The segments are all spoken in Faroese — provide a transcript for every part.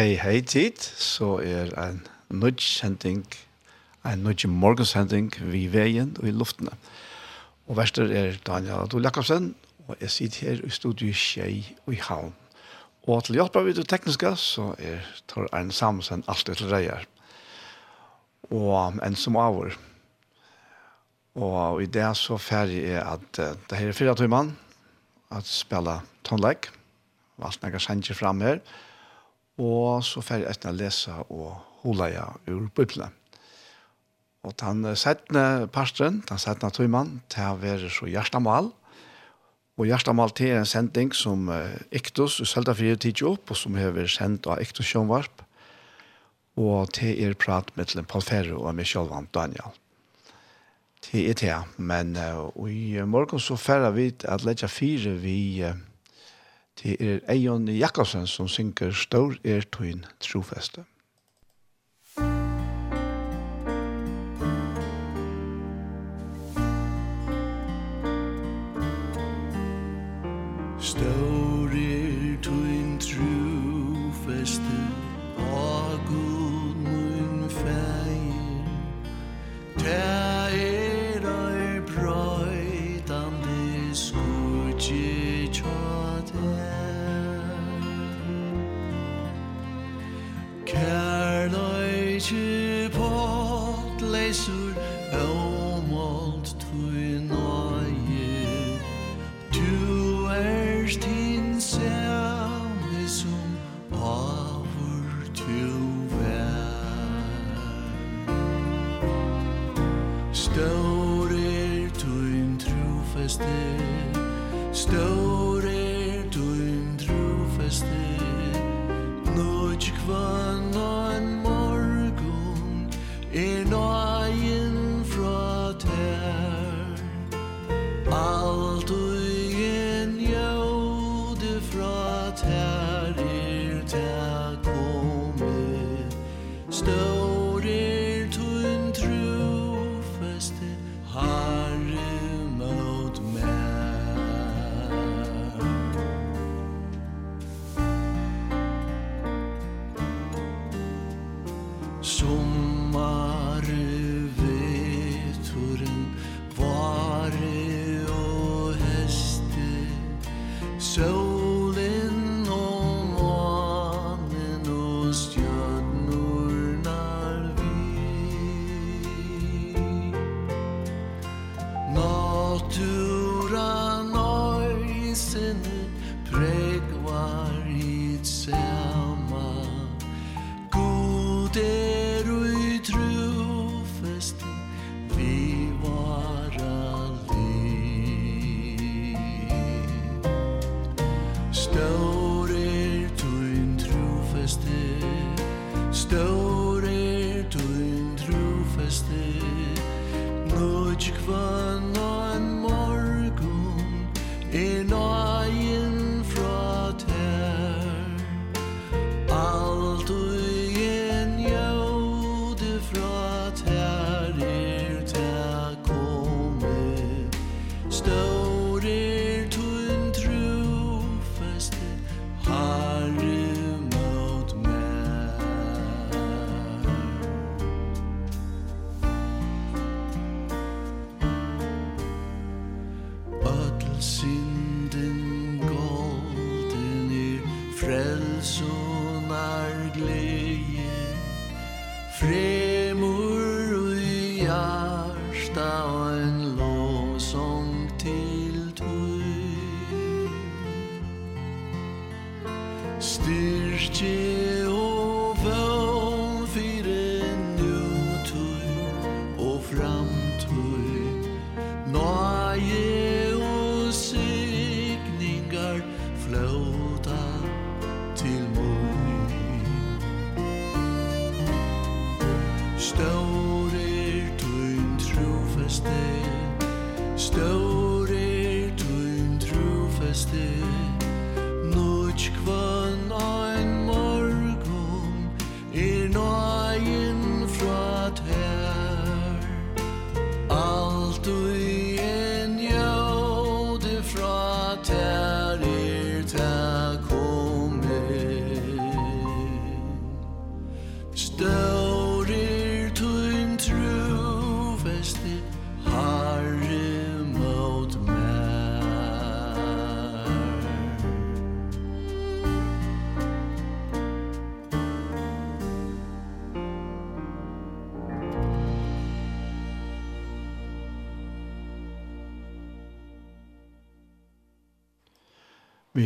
hei hei tid, så er en nudge-sending, en nudge-morgensending vi veien og i luftene. Og verster er Daniel Adol Jakobsen, og jeg sitter her i studiet Kjei og i Havn. Og til hjelp av det tekniske, så er Tor Arne samsen alltid til reier. Og en som avår. Og i det så ferdig er at uh, det her er fire timer, at spille tonlegg, og alt nægge sender frem her, og Og så fer jeg etter å lese og holde jeg ur Bibelen. Og den settende pastoren, den settende tøymann, til å være så hjertemål. Og hjertemål til er en sending som uh, Iktus og Selda 4 opp, og som har vært sendt av Iktus Sjønvarp. Og til er prat med til Paul Ferro og med selv, Daniel. Til er til, men uh, i morgen så færre vi at ledja fire vi... Uh, Det er Eion Jakobsen som synker Stor er tøyn trofeste. Stor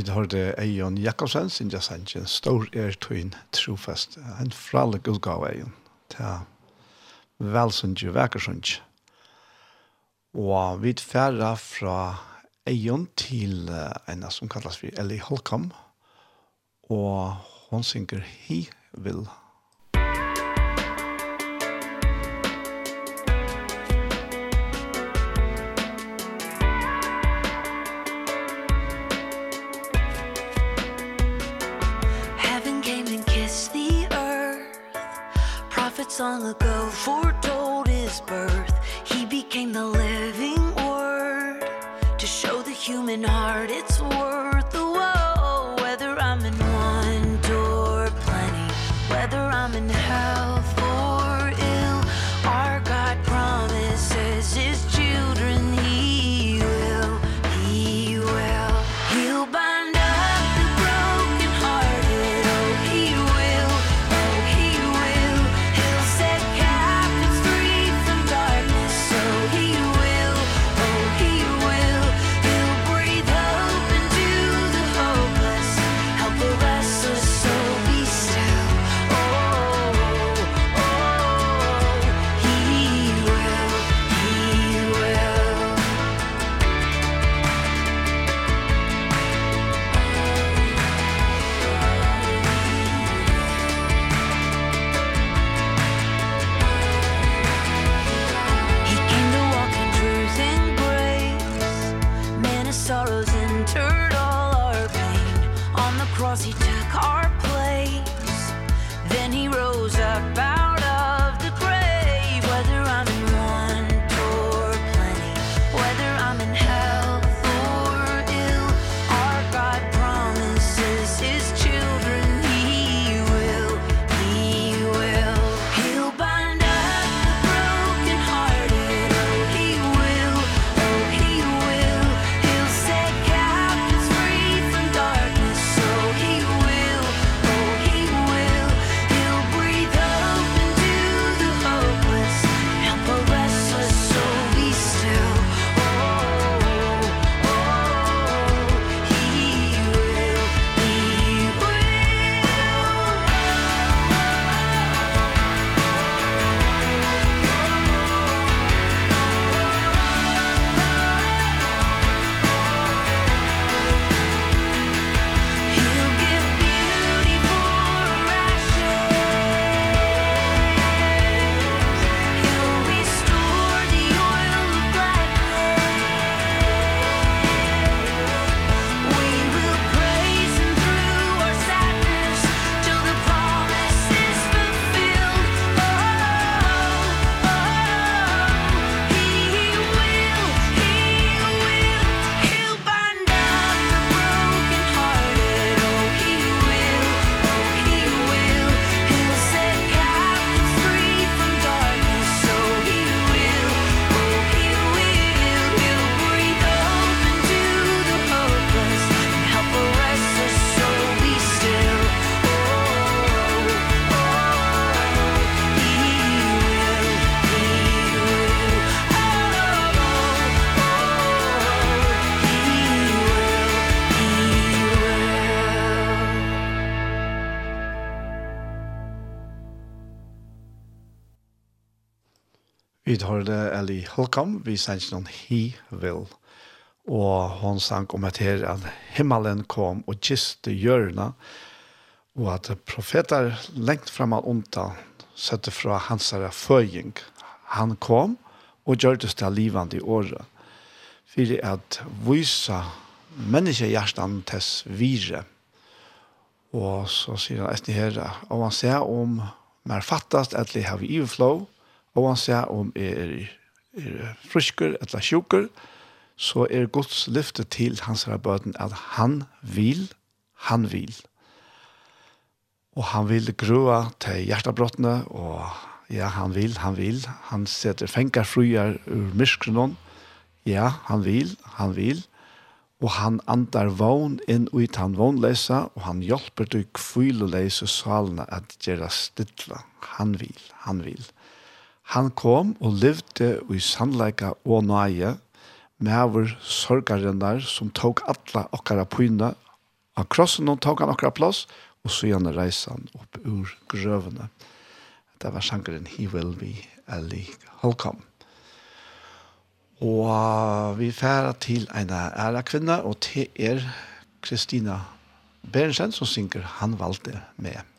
vid har det Eion Jakobsen, Sindja Sanchen, stor er tøyn trofest. En fralik utgave Eion. Ta velsundje, vekersundje. Og vi færre fra Eion til en som kallas for Ellie Holcomb. Og hon synger He Will foretold his birth he became the living word to show the human heart its worth. hørte Ellie Holcomb, vi sang noen He Will. Og hun sang om at her at himmelen kom og kiste hjørnet, og at profeter lengt frem av onta sette fra hans føying. Han kom og gjørtes til livende i året. For at vise menneskehjertan tess vire. Og så sier han etter her, og han ser om mer fattast etli har vi iverflå, Og han sier om er, er frisker eller sjuker, så er Guds lyfte til hans bøten at han vil, han vil. Og han vil grua til hjertebrottene, og ja, han vil, han vil. Han setter fenger fruer ur myskrenon. Ja, han vil, han vil. Og han andar vogn inn ut han vognleisa, og han hjelper til kvileleise salene at gjøre stidla. Han vil, han vil. Han kom og levde i sannleika og nøye, med over sorgarinnar som tok alla okkara pyna. Av krossen hon tok han okkara plass, og så gjerne reise han opp ur grøvene. Det var sangeren He Will Be Ellie Holcomb. Og vi færa til en æra kvinne, og til er Kristina Berensen som synger Han valgte med.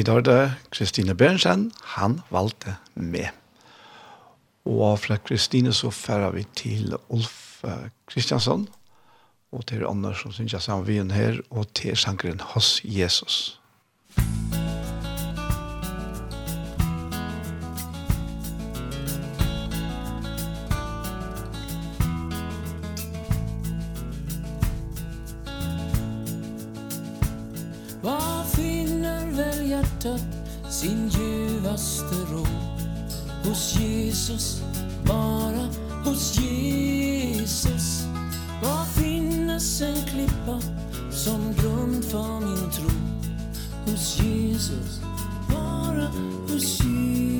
Vi hørte Kristine Bjørnsen, han valgte med. Og fra Kristine så færer vi til Ulf Kristiansson, og til Anders som synes jeg sammen vi her, og til sangren Hos Jesus. hjärta sin djupaste ro. Hos Jesus, bara hos Jesus. Var finnes en klippa som grund för min tro. Hos Jesus, bara hos Jesus.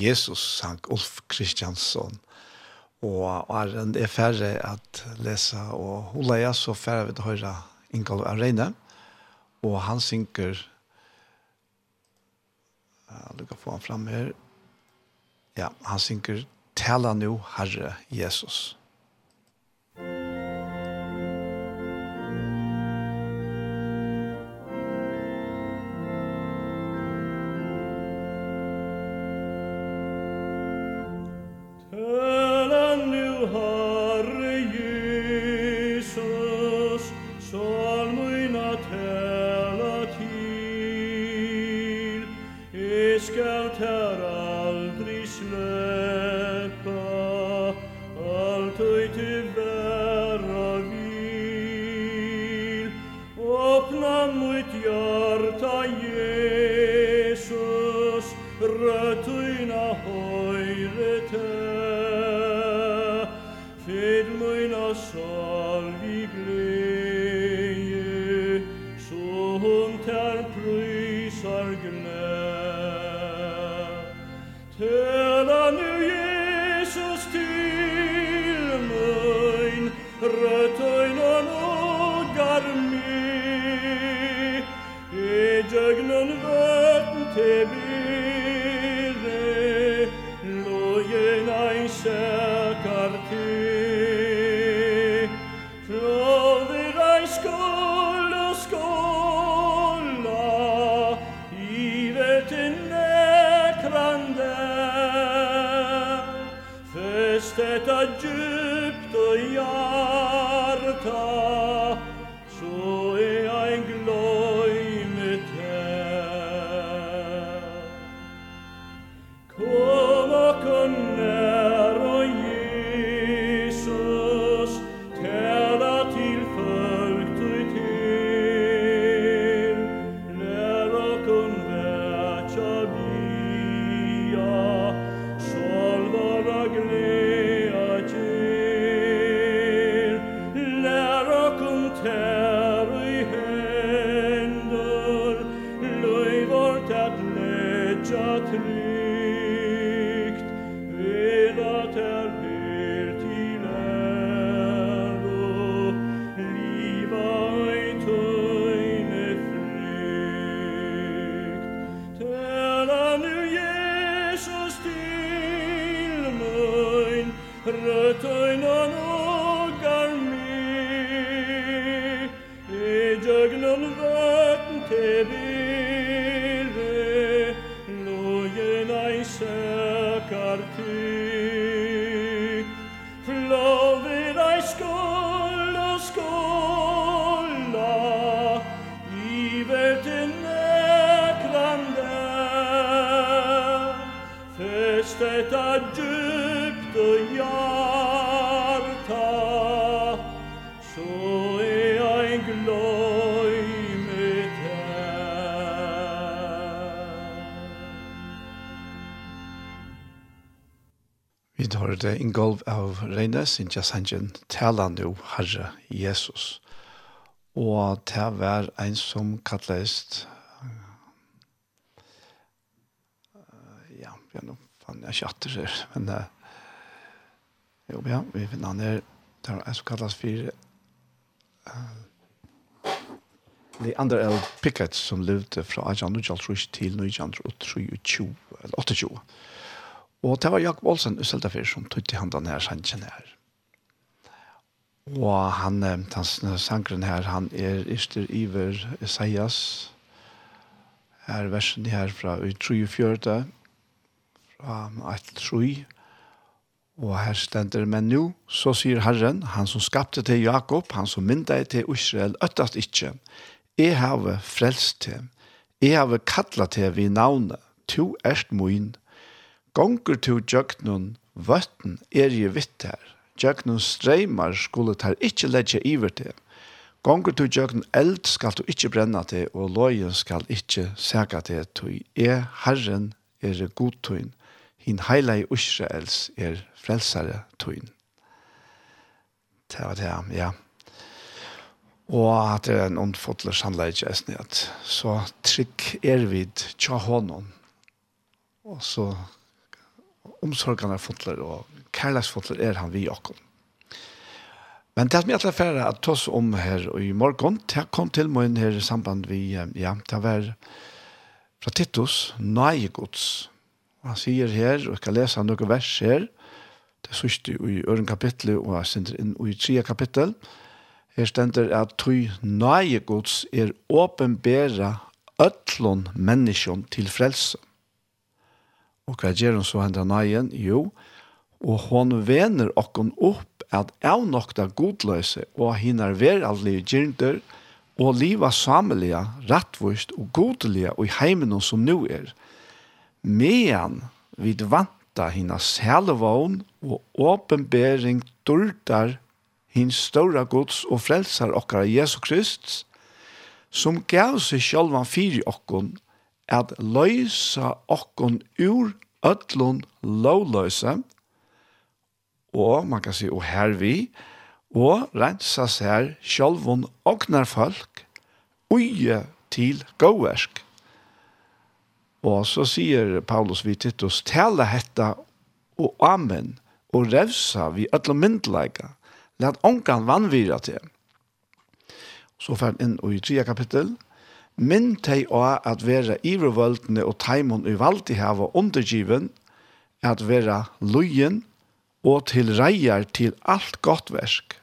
Jesus sang Ulf Kristiansson. Og Arren er færre at lese og holde jeg så færre ved å høre Ingall Arreine. Og han synker Jeg lukker få han fram her. Ja, han synker Tala nu, Herre Jesus. vid har det ingolv av Reines, in Jasangen, talande og Herre Jesus. Og det var en som kattleist, ja, vi har nå fann jeg kjatter her, men uh, jo, ja, vi finner han her, det var en som kallest for uh, Leander L. Pickett som levde fra 1823 til 1923, eller 28. Og det var Jakob Olsen Øsseldafer som tog til han denne sangen her. Og han, den sangren her, han er Ister Iver Isaias. Her versen her fra 34, fra 8-3. Og her stender, men nu, så sier Herren, han som skapte til Jakob, han som mynda til Israel, øttast ikkje. Jeg har frelst til. Jeg har kallat til vi navnet. Tu erst moin, Gonger to jøgnun vøtten er je vitt her. Jøgnun streimar skulle tar ikkje ledje iver til. Gonger to jøgnun eld skal du ikkje brenna til, og lojen skal ikkje sega til, tui er Herren er godtøyn, hin heilai Israels er frelsare tøyn. Det var det, ja. Og at det er en ondfotler sannleik esnighet. Så trygg er vid tja honom. Og så omsorgene fotler og kærlighetsfotler er han vi og Men det som jeg ætla færa at oss om her og i morgen, det kom til morgen her i samband vi, ja, det var fra Titus, Nøyegods. Han sier her, og jeg kan lese noen vers her, det sørste i øren kapittel, og jeg sender inn i tre kapittel, her stender at tøy Nøyegods er åpenbæra øtlån menneskjom til frelse. Og hva gjør hun så hendan nøyen? Jo, og hon vener okken opp at av nokta godløse og hinner ver allige gjernter og liva samelige, rattvust og godelige og i heimen som nu er. Men vid vanta hina selvån og åpenbering dultar hins stora gods og frelsar okkara Jesu Krist, som gav seg sjálvan fyrir okkon, at løysa okkon ur ötlun lovløysa, og man kan si, og her vi, og rensa seg sjálfun oknar folk, uje til gåversk. Og så sier Paulus vi Titus, tala hetta og amen, og revsa vi ötlun myndleika, lat ongan vannvira til. Så fer inn i 3 kapittel, Minn teg av at vera ivervøldene og taimon i valdi hava undergiven, at vera lujen og til reier til alt godt versk.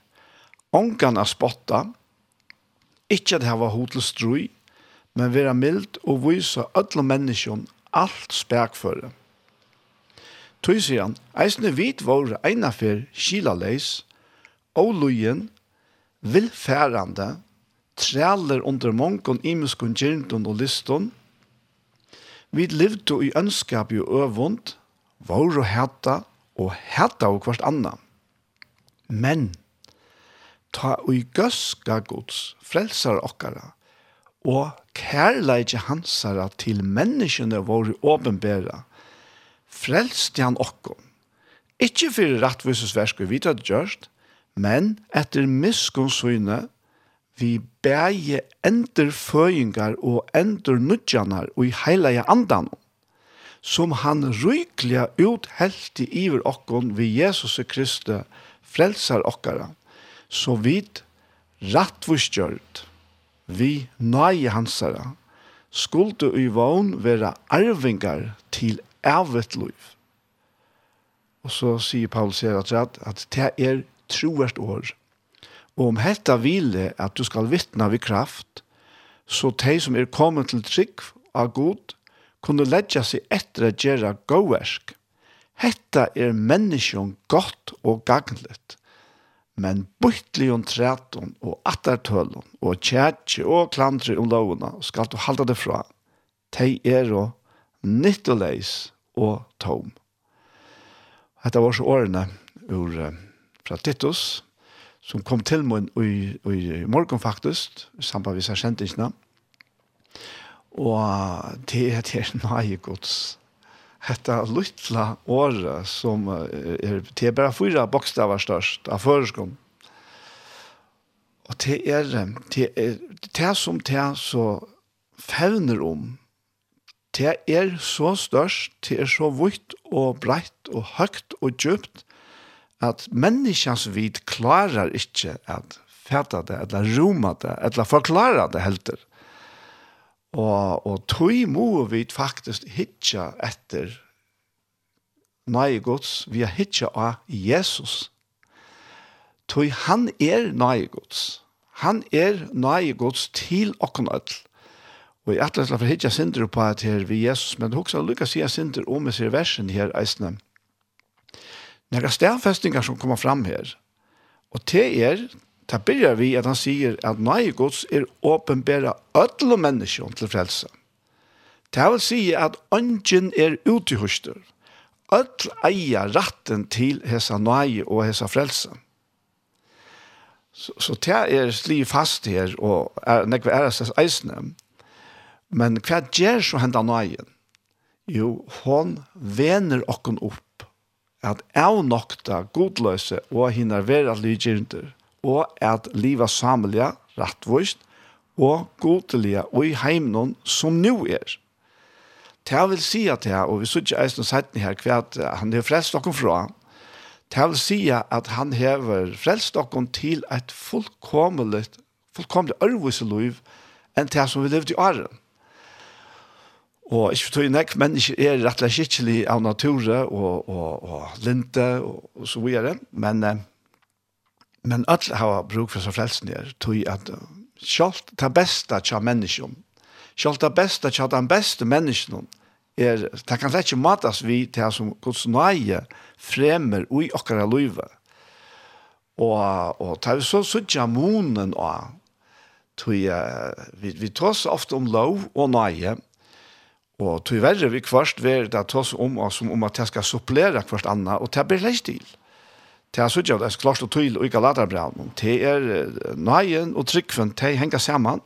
Ongan a spotta, ikkje at hava hotel strui, men vera mild og vysa ödla menneskjon alt spekføre. Tøy sier han, eisne vit våre einafer skilaleis, og lujen, vilfærande, træler under mongon imuskun gyrndun og liston. Vi livdu i ønskap i øvund, vår og og heta og kvart anna. Men, ta ui gøska gods, frelsar okkara, og kærleidje hansara til menneskene våre åpenbæra, frelste han okkom. Ikke for rettvisesversk vi vidt at gjørst, men etter miskunnssynet vi bæje endur føyingar og endur nudjanar og i heilige andan som han rykliga uthelti iver okkon vi Jesus Kristi frelsar okkara så vid rattvustgjörd vi nøye hansara skulde i vogn vera arvingar til evet liv. Og så sier Paul sier at, at det er troert år. Og om hetta hvile at du skal vittna vid kraft, så de som er kommet til trygg av god, kunne ledja seg etter å gjøre gåversk. Hetta er menneskjon godt og gagnligt, men byttlion træton og attertølon og kjætje og klandre om lovene skal du halda det fra. De er og nyttoleis og tom. Hetta var så årene ur fra Titus, som kom til mun i, i morgen faktisk, sammen med seg kjentisene. Og det er det er nøye gods. Hette luttla året som er, det er bare fyra bokstaver størst av føreskom. Og det er det, er, det som det så fevner om, det er så størst, det er så vitt og breit og høyt og djupt, at menneskens vid klarar ikkje at fæta det, eller roma det, eller forklara det helter. Og, og tog må vi faktisk hitja etter nøye gods, vi har hitja av Jesus. Tog han er nøye gods. Han er nøye gods til okken ødel. Og jeg atlas for hitja synder på at her vi Jesus, men hoksa lukka sier synder om i sier versen her eisne några stærfestingar som kommer fram her. Og det er, det börjar vi at han sier at nei gods er åpenbæra ødel og menneskjon til frelse. Det vil si at ånden er utihusster. Ødel eier ratten til hessa nei og hessa frelse. Så, så det er sli fast her, og er, nekve er SS eisne. Men hva gjør så hendan nøyen? Jo, hon vener okken opp at avnokta godløse og hinner vera lydgjyrnder, og at liva samliga, rattvist og godelige og i heimnon som nu er. Det vil si at det, og vi sier eisen og sett her, hva at han har frelst dere fra, det vil si at han hever frelst dere til et fullkomlig, fullkomlig ørvise liv enn det som vi levde i åren. Og ikke for tog nek, men ikke er rett og slett skikkelig av nature og, og, og linte og, og så videre. Men, men alle har bruk for seg frelsen her, tog at selv det beste til mennesken, selv det beste til den beste mennesken, er, det kan slett ikke matas vi til som Guds nøye fremmer ui okkara løyve. Og, og det er så suttja monen og tog vi, vi tross ofte om lov og nøye, Og tyverre vi kvart ver det tas om oss som om at jeg skal supplere kvart anna, og det blir leis til. Det er sånn at det er klart og tydelig og ikke lader bra. Det er nøyen og tryggven, det henger sammen.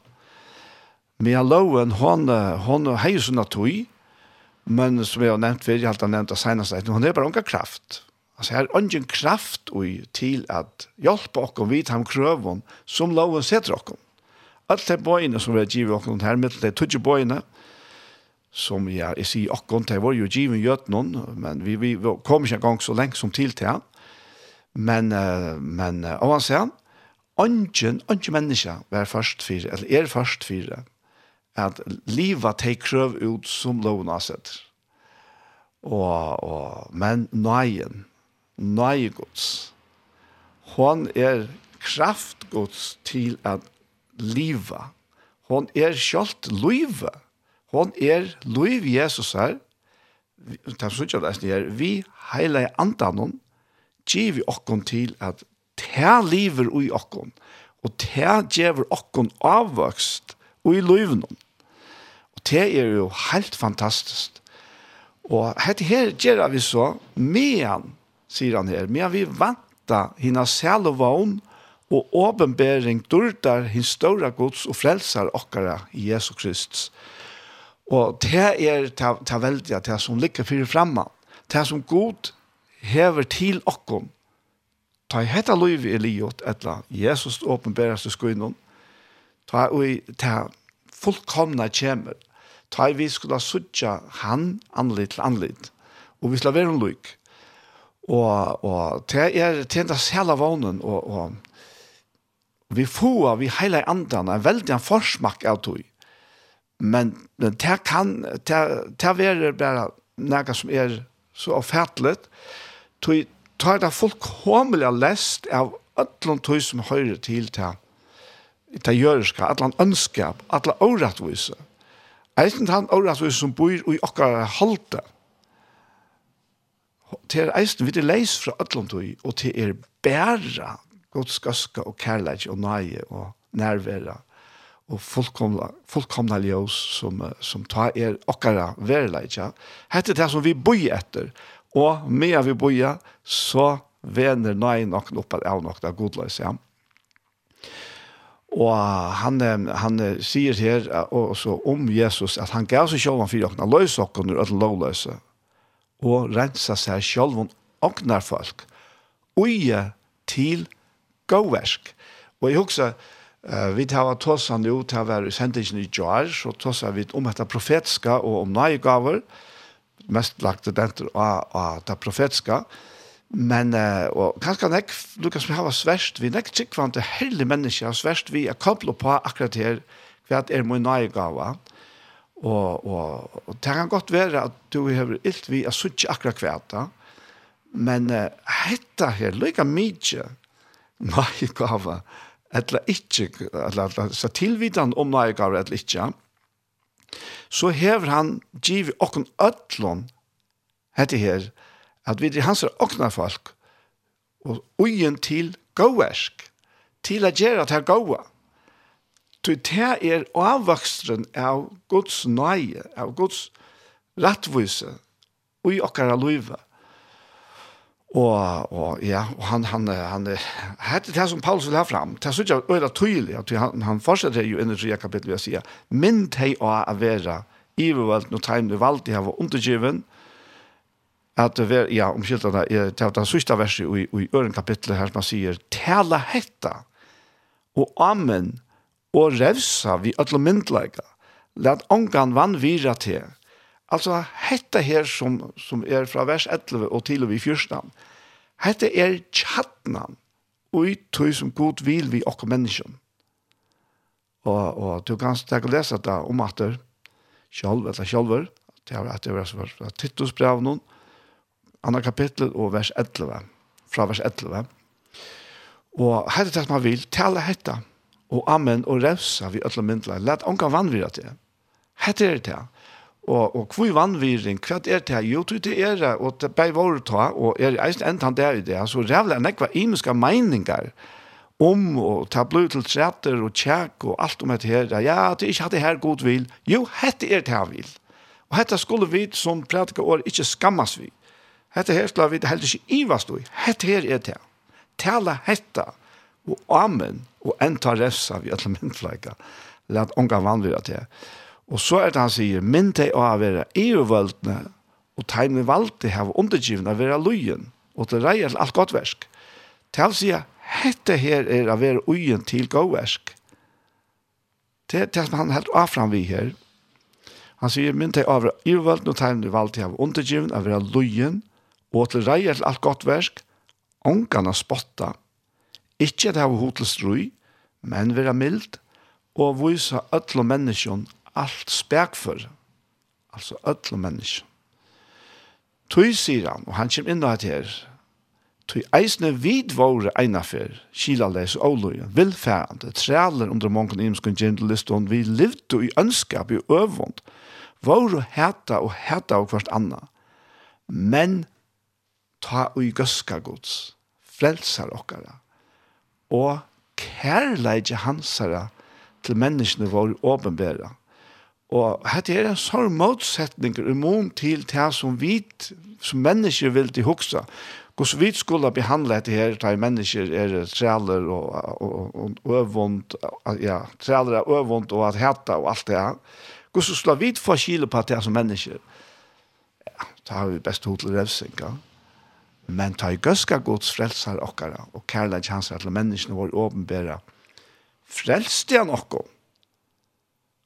Men loven, hun, hon heier sånn at tøy, men som jeg har nevnt, vi har alltid nevnt det seneste, hun er bare unga kraft. Altså, her er ungen kraft og til at hjelpe oss vidt ham krøven som loven setter oss. Alt det bøyene som vi har givet oss her, med det tøtje bøyene, som ja, jeg sier akkurat, det var jo givet gjøt noen, men vi, vi kom ikke engang så lenge som til til han. Men, uh, men uh, og han sier han, Ongen, ongen menneske var først fire, eller er først fire, at livet tar krøv ut som loven har sett. Og, og, men nøyen, nøyegods, hon er kraftgods til at livet, hon er kjølt livet, Hon er Louis Jesus her, det er sånn at det er, vi heile andanon, giv vi okkon til at ta lever ui okkon, og ta gjever okkon avvokst ui løyvnum. Og te er jo helt fantastisk. Og hette her gjør vi så, mean, sier han her, mean vi vanta hina selvvån og åbenbering durdar hins stora gods og frelsar okkara i Jesus Kristus Og det er det veldige, det som ligger fyrir framme. Det som god hever til okkom. Ta i hetta loiv i livet, etla Jesus åpenbæres til skunnen. Ta i ta fullkomna kjemer. Ta i vi skulle sutja han anlit til anlit. Og vi skulle være en loik. Og, og det er tjenta sela vånen og, og vi får vi heile andan en veldig forsmak av tog Men det kan, det er bara något som är så avfattelig, tog tar det fullkomlig läst av alle tog som høyre till ta til jøreska, allan önskap alla orättvisa Eisen han orättvisa som bor i okkar halte. Til eisen vi det leis fra alle tog, og til er bæra, godskaska og kærleik og nøye og nærværa og fullkomna, fullkomna ljós som, som tar er okkara verileitja. Hette det som vi boi etter, og med vi boja, så vener nei nok opp at av nok det godløs, ja. Og han, han sier her også om Jesus at han gav seg sjølv for fire åkna løs åkken ur ødel lovløse og rensa seg sjølv om folk Oje til gåversk. Og jeg husker, Uh, vi tar tosa nu, tar vi i sendingen i Jar, så tosa vi om etter profetska og om nøyegaver, mest lagt det denter av, av det profetiska, men uh, og kanskje nek, Lukas, vi har sverst, vi nek tikkvant det hele mennesker, sverst, vi er koblet på akkurat her, hva er min nøyegaver, og, og, og det kan godt være at du har ilt vi er sutt akkurat hva da, men uh, hetta her, lykka mykje, nøyegaver, eller ikke, eller, eller så tilvidan om nøygaver eller ikke, så hever han givet okken ødlån, hette her, at vi er hans okna folk, og ugen til gåversk, til å gjøre til gåa. Så det er avvakstren av Guds nøye, av Guds rettvise, og i okkara løyve. Og, og ja, og han, han, han, hette det som Paulus vil ha fram, det er så ikke øyla tydelig, at han, han fortsetter jo inn i tredje kapittel, vil jeg si, mynd hei å ha vera ivervalt, når tegnene valgt de var undergiven, at det var, ja, omkyld det, det er det sørste verset i, i øren kapittelet her, som han sier, tala hetta, og amen, og revsa vi alle myndleika, let ångan vann vira til, Altså, hette her som, som er fra vers 11 og til og vi fyrstan, hette er tjattnan og i tog som god vil vi okke menneskjen. Og, og du kan stekke og lese det om at det sjálv, eller sjálver, det er at det er fra Titus brev noen, andre kapittel og vers 11, fra vers 11. Og hette det som vil, tale hette, og amen og revsa vi øtla myndla, let onka vann vi det. Hette er det, Og, og hvor vannviring, hva er det her? Jo, det er det, og det er våre ta, og er ein enn han der i det, så rævla enn ekva imiska meiningar om, og ta blod til tretter og tjekk og alt om det her, ja, det er ikke det her god vil, jo, hette er det her vil. Og hette skulle vi som prædika år ikke skammas vi. Hette her skulle vi heller ikke ivast i, hette her er det. Tala hetta, og amen, og enta refsa vi alle myndfleika. lat onga vannvira til. Og så er det han sier, mynd deg å være EU-vøldene, og tegne valgte her undergivende å være løyen, og til reier alt godt versk. Til sier, hette her er å være ugen til gåversk. Det er det som han helt avfram vi her. Han sier, mynd deg å være EU-vøldene, og tegne valgte her undergivende å være løyen, og til reier alt godt versk, ångan å spotta. Ikke det av hotelstrøy, men være mild, og vise alle menneskene alt spekfor, altså ødle mennesker. Tøy sier han, og han kommer inn og her, tøy eisne vid våre einafer, kilales og oløye, vilfærende, træler under mongen imskun gjendelistånd, vi levde i ønskap i øvund, våre heta og heta og hvert anna, men ta ui gøska gods, frelsar okkara, og kærleidje hansara til menneskene våre åpenbæra, Og dette er en sånn motsetning i mån til det som vi, som mennesker vil til hoksa. Hvordan vi skulle behandle dette her, da mennesker er træler og, og, og, og øvund, ja, træler er øvund og at heta og alt det her. Hvordan skulle vi få kile på det som mennesker? Ja, da har vi best hod til revsing, ja. Men ta i gøska gods frelsar okkara og kærleik hans til menneskene vår åpenbæra. Frelste han okkara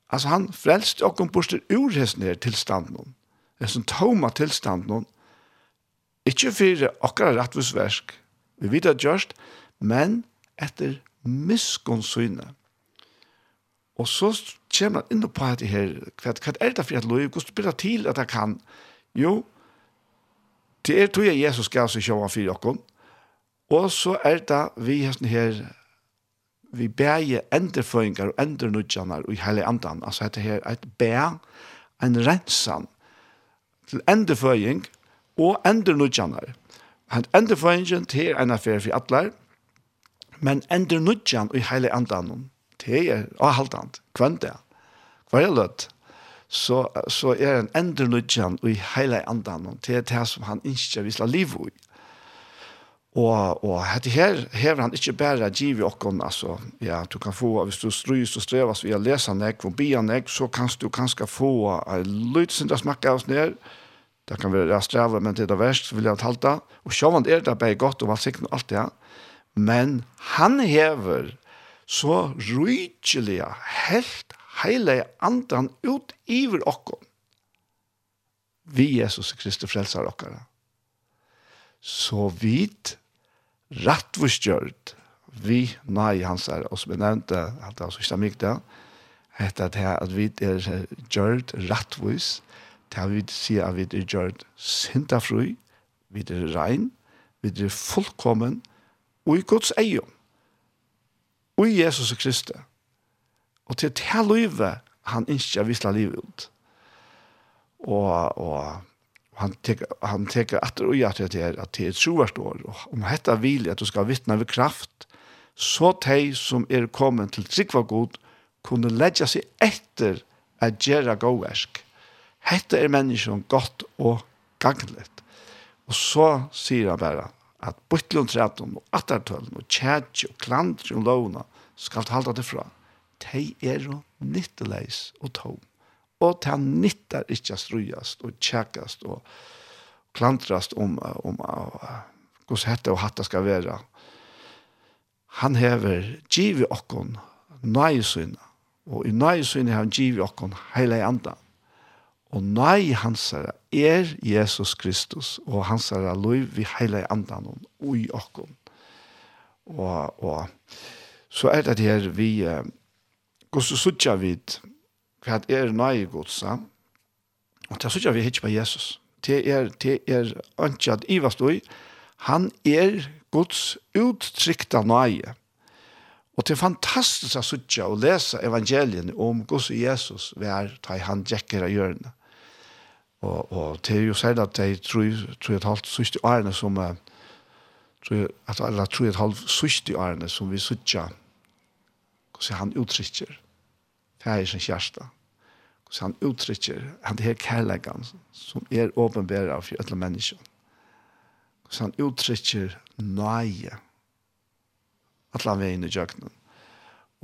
altså han frelste okken borster ur hesten her tilstanden, hesten toma tilstanden, ikkje fyrir okkara rettvisversk, vi vet at gjørst, men etter miskonsyne. Og så kommer han inn på dette her, hva er det for et lov, hvordan blir det til at jeg kan? Jo, det er tog jeg Jesus gav seg sjåan fyrir okken, og så er det vi hesten her vi bæje enderføringar og endernudjanar i hele andan. Altså dette her er et bæ, en rensan til enderføring og endernudjanar. Han enderføringen til en affær for atler, men endernudjan i hele andan til er avhaltant, kvante, hver løtt. Så, så er en endernudjan i heile andan til det som han ikke vil ha liv i. Og, og hette her hever han ikke bare giv i okken, altså, ja, du kan få, hvis du strys og strevas via lesanek, og bianek, så kan du kanskje få en lydsindra smakka av oss ned, det kan være strevet, men det er det verst, vil jeg talte, og sjåvann er det bare godt, og valgsikten og alt det, men han hever så rydkjelige, helt heile andan ut iver okken, vi Jesus Kristus frelsar okkara. Så vidt, rattvustgjørt vi nei hans er, og som jeg nevnte, at det er sørste mye det, heter det at vi er gjørt rattvis, til er vi sier at vi er gjørt sintafrui, vi er rein, vi er fullkommen, og i Guds eion, og i Jesus Kristus. Og til det livet han ikke vil slå livet ut. Og, og han teker, han teker att og jag til det att at det er troverst år og om detta vil at du skal vittna ved kraft så tej som er kommet til trikva god kunne lägga seg etter at gjerra gåversk hetta er menneskjon godt og gagnligt. Og så sier han bare at bytlund tretton og och og och og och og lovna skal halda det fra tej er jo nytteleis og tom og det nyttar ikkje strujast og tjekast og klantrast om, om, om hos hette og hatta skal være. Han hever givi okkon nøyesyna, og i nøyesyna har han givi okkon heile andan. Og nøy hansara er Jesus Kristus, og hansara lov vi heile andan og i okkon. Og, og så er det her vi, uh, og så sutja hva er nøye godsa, og det er sånn at vi hittar på Jesus. Det er, det er ikke at Iva stod, han er Guds uttrykta nøye. Og det er fantastisk å sutja og lese evangelien om Guds og Jesus hver ta han djekker av hjørnet. Og, og det er jo særlig at de tror et halvt sørste årene som tror at alle tror et halvt sørste årene som vi sutja hvordan han uttrykker Hva er sin kjæreste? Så han uttrykker han er kærleggen som er åpenbæra for alle mennesker. Så han uttrykker nøye alle veien i djøkkenen.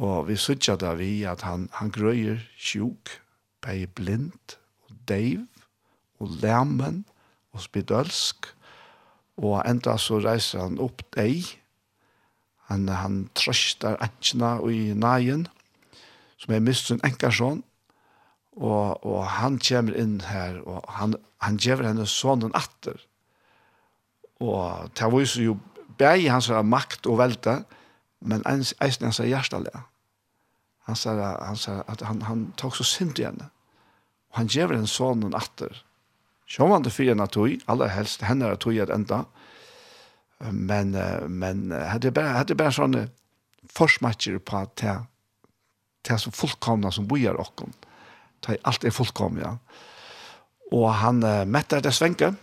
Og vi sutja da vi at han, han grøyer sjuk, bei blind, og deiv, og lemmen, og spidølsk, og enda så reiser han opp deg, han, han trøster antjena i nægen, og som er mist sin enkarsson, og, og han kommer inn her, og han, han gjør henne sonen atter. Og det viser jo begge hans makt og velte, men eisen hans hjertelig. Han sa, han sa at han, han tok så sint igjen. Og han gjør henne sonen atter. Sjåvande fyrir henne tog, aller helst henne er tog et enda. Men, men hadde bare, hadde bare sånne forsmatcher på at det som fullkomna som bojar okkon. Det er alt er fullkomna. Ja. Og han uh, mettar det svenke,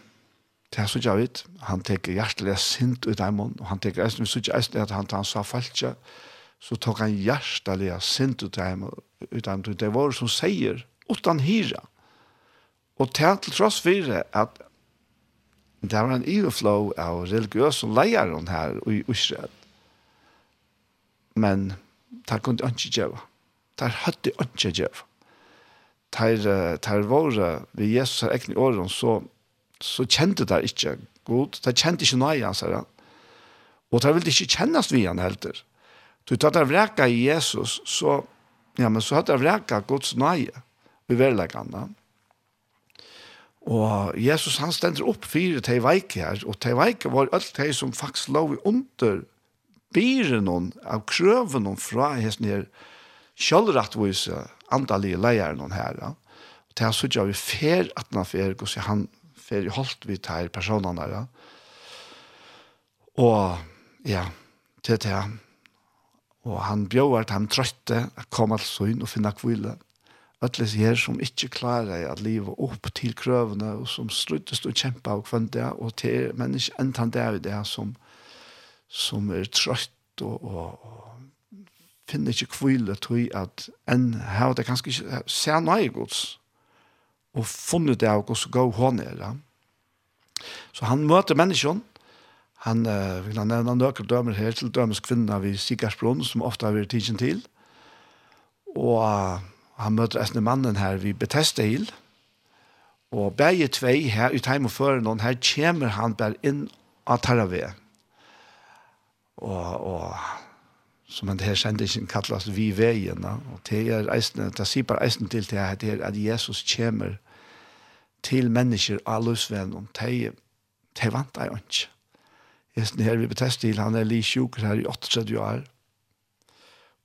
det er sånn vidt. Han teker hjertelig sint ut av munnen, og han teker eisen, vi sånn eisen at han, han sa falskje, så tok han hjertelig sint ut av munnen. Det var som sier, utan hyra. Og det er til tross for at det var en overflow av religiøse leieren her i Israel. Men det kunne han ikke gjøre der hadde ikke gjør. Der, der var vi Jesus er egne årene, så, så kjente der ikke god. Der kjente ikke nøye sier han. Og der ville ikke kjennes vi han helter. Du tar der vreka i Jesus, så, ja, men så hadde der vreka Guds nøye i verleggene. Og Jesus han stender opp fire til veike her, og til veike var alt de som faktisk lå under byren av krøven fra hesten her, sjølvrettvise andalige leier noen her. Ja. Og til han sier vi fer at han fer, og så han fer i holdt vi til personene der. Ja. Og ja, til til han. Og han bjør at han trøtte å komme til søgn og finne kvile. Alle her som ikke klarer at livet opp til krøvene, og som sluttes og kjemper og kvendt det, og til mennesker enten det er det som, som er trøtt og, og, og finner ikke kvile til at en har det kanskje ikke ser nøye gods og funnet det av gods og gå hånd er det. Så han møter menneskene, han uh, vil han nevne nøkker dømer her til dømes kvinner ved Sigersbrunn som ofte har vært tidsen til. Og uh, han møter en mannen her ved Bethesda Hill. Og begge tvei her i time og før noen her kommer han bare inn av Taraveh. Og, og som han her sendingen kallas vi veien, og det er eisne, det sier bare eisne til det her, at Jesus kommer til mennesker av løsvenn, og det er vant jeg ikke. Hesten her vi betest til, han er li sjuker her i 38 år,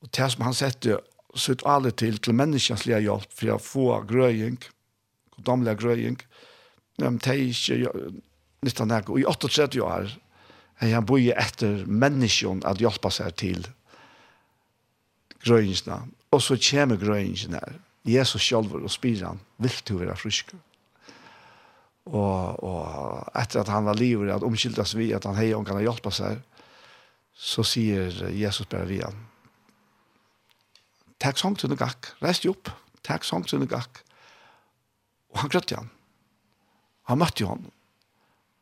og det som han sette sutt alle til, til menneskens lia hjelp, for å få grøying, goddomlige grøying, men det er ikke nytt av og i 38 år, han bor etter menneskene at hjelpa seg til, grøynsene, og så kommer grøynsene her. Jesus selv og spyr han, vil du være frisk? Og, og etter at han var livet, at omkyldes vi, at han hei om kan hjelpe seg, så sier Jesus bare vi han, takk sånn til noe gakk, reis deg opp, takk sånn til noe gakk. Og han grøtte han. Han møtte jo han.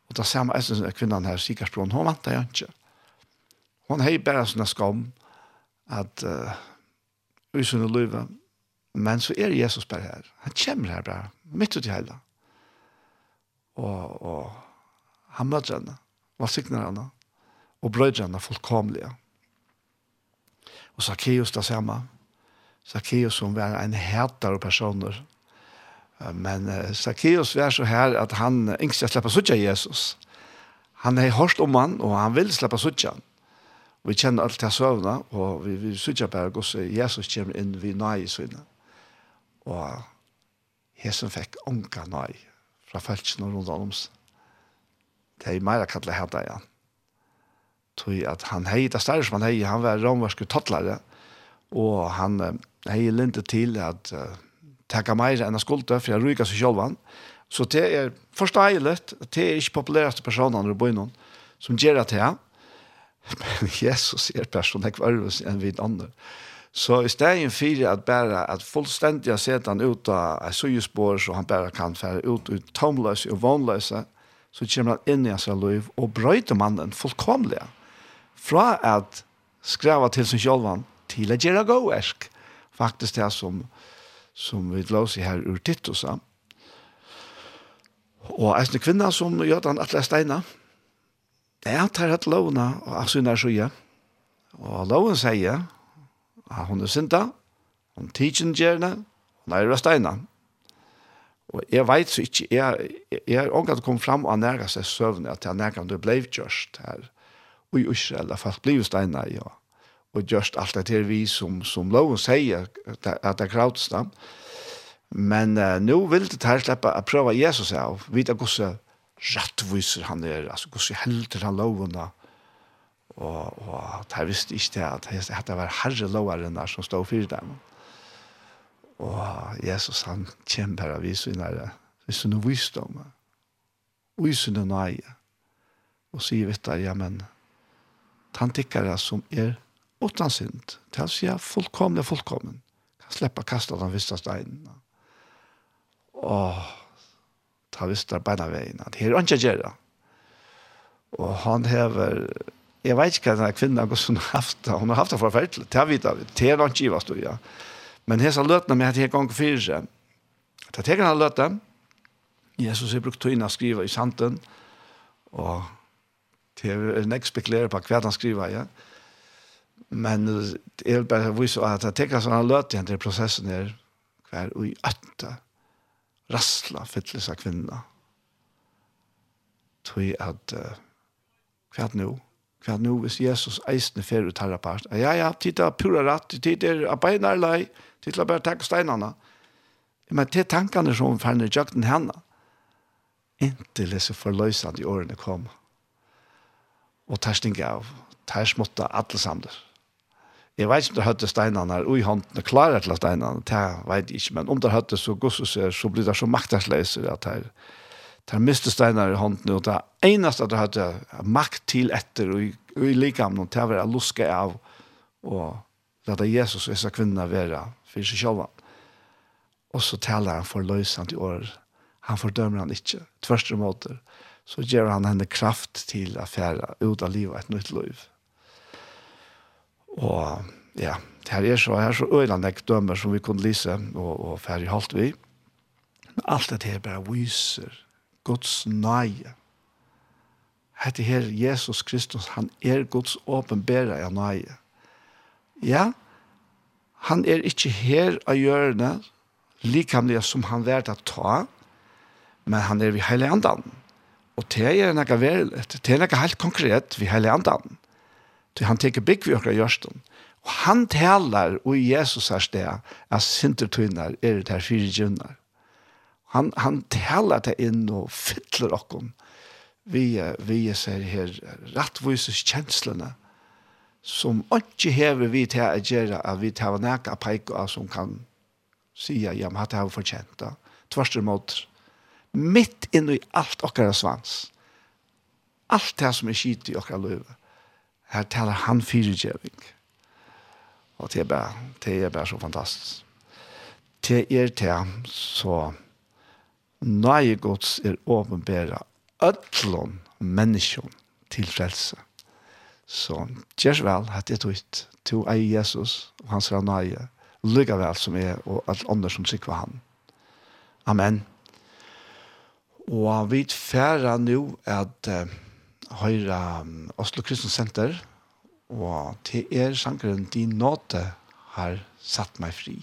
Og da ser man en denne kvinnen her, Sikarsbron, hun vant det ikke. Hun hei bare sånne skam, at uh, i sin liv. Men så er Jesus bare her. Han kommer her bare, midt ut i hele. Og, og han møter henne, og sikner henne, og brøyder henne fullkomlige. Og Zacchaeus det samme. Zacchaeus som var en hætare personer. Men Zacchaeus var så her at han ikke skal slippe suttje Jesus. Han har hørt om han, og han vil slippe suttje han vi kjenner alt til søvnene, og vi, vi sykja bare gos Jesus kommer inn vi nøy i søvnene. Og Jesus fikk onka nøy fra felsen og rundt om oss. Det er meira kallet henda igjen. Tui at han hei, det større som han hei, han var romerske tottlare, og han hei linte til at uh, teka meir enn skulde, for jeg ryka seg sjolvan. Så det er forsteilet, det er ikke populæraste personene i bøynen som gjør det til Men Jesus er person jeg var enn vi andre. Så i stedet for at bare at fullstendig sett han ut av et søyespår, så han bare kan fære ut ut tomløse og vannløse, så kommer han inn i hans liv og brøyter mannen fullkomlig. Fra at skrava til sin sjølvan til å gjøre gåersk. Faktisk det som, som vi låser her ur Titosa. Og en kvinna som gjør den atle steina, det er tar hatt lovna av synar sjuja. Og loven sier at hun er synda, hun tidsen gjerne, hun er røsteina. Og jeg vet så ikke, jeg, jeg er omgatt kom fram og nærga seg søvn at jeg nærga om du blei gjørst her. Og i Israel, at folk blei steina, ja. Og gjørst alt det her vi som, som loven sier at det er krautsta. Men uh, nå vil det her slippe å prøve Jesus av, vite hvordan rettviser han er, altså hvordan helter han lovene, og, og jeg visste ikke det, at, at det var herre loveren der som stod for dem. Og Jesus han kommer bare vi svinner, vi svinner visdom, vi svinner nøye, og sier vi det, ja, men han tikkere som er utan synd, til å si fullkomne, fullkommen, kan slippe kastet den visse steinen. Åh, ta visst der beina veien, at her er ikke gjøre. Og han hever, jeg vet ikke hva denne kvinnen har sånn haft det, hun har haft det forferdelig, til å vite det, det er ikke givet du, ja. Men hesa så løtene med at jeg gong fyrir seg, at jeg tenker han løtene, Jesus har brukt tøyene å skrive i santen, og til er nek spekulerer på hva han skriver, ja. Men jeg vil bare vise at jeg tenker han løtene til prosessen her, hver og i øtta, rassla fytlis av kvinna. Tui at, uh, hva nu? Hva nu hvis Jesus eisne fer ut herra part? Ja, ja, tida pura ratt, tid er abeinar lei, tida bare takk steinarna. Men til tankene som ferner jøkken henne, inntil disse forløsene i årene kom. Og tersting av, terst måtte alle samler. Jeg vet ikke om det høtte steinene her, og i hånden er klare til steinene, det vet jeg ikke, men om det høtte så gosses seg, så blir det så maktersleiser at her, der miste steinar i hånden, og det eneste at det høtte makt til etter, og, i, og i likamnen, det var jeg luske av, og lette Jesus og disse kvinnerne være for seg selv. Og så taler han for løsene i år. Han fordømmer han ikke, tvørste måter. Så gjør han henne kraft til å fære ut av livet et nytt liv. Og ja, her er så, her er så øyne dømmer som vi kunne lise og, og ferdig holdt vi. Men alt dette her bare viser Guds nøye. Hette her Jesus Kristus, han er Guds åpenbære av nøye. Ja, han er ikke her av hjørne, likamlig som han vært å ta, men han er ved hele andan. Og det er noe, vel, det er noe helt konkret ved hele andan. Til han teker bygg vi okra gjørsten. Og han talar og Jesus er sted at sintertøyner er det her fire djønner. Han, han talar det inn og fytler okkom vi, vi ser her rettvises kjenslene som ikke hever vi til å gjøre at vi tar nækka av som kan si ja, men hatt jeg har fortjent det. Tvørst måter. mitt inn i alt okkara svans. Alt det som er skit i okkara løyve Her taler han fyrirgjeving. Og det er bare, det er bare så fantastisk. Det er det, så nøye gods er åpenbæra ødlån menneskjon til frelse. Så gjør vel at det er ut til å Jesus og hans nøye, lykke vel som er og alt andre som sikker han. Amen. Og vi færer nå at uh, høyre um, Oslo Kristens Center, og til er sangeren «Din nåte har satt meg fri».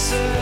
Jesus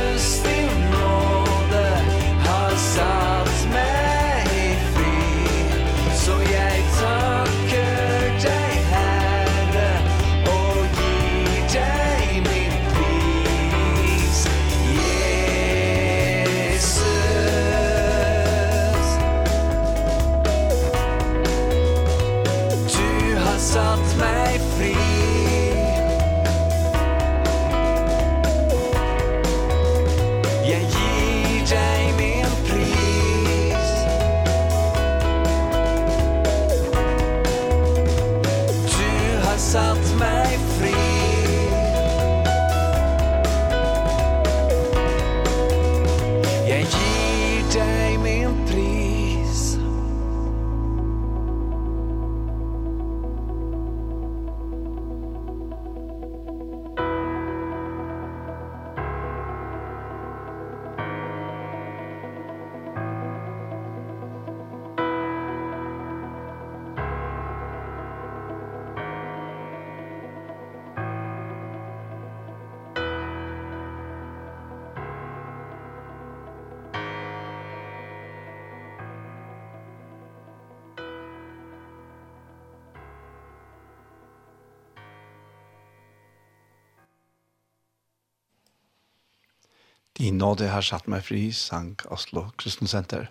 I nåde har satt meg fri, sang Oslo Kristensenter.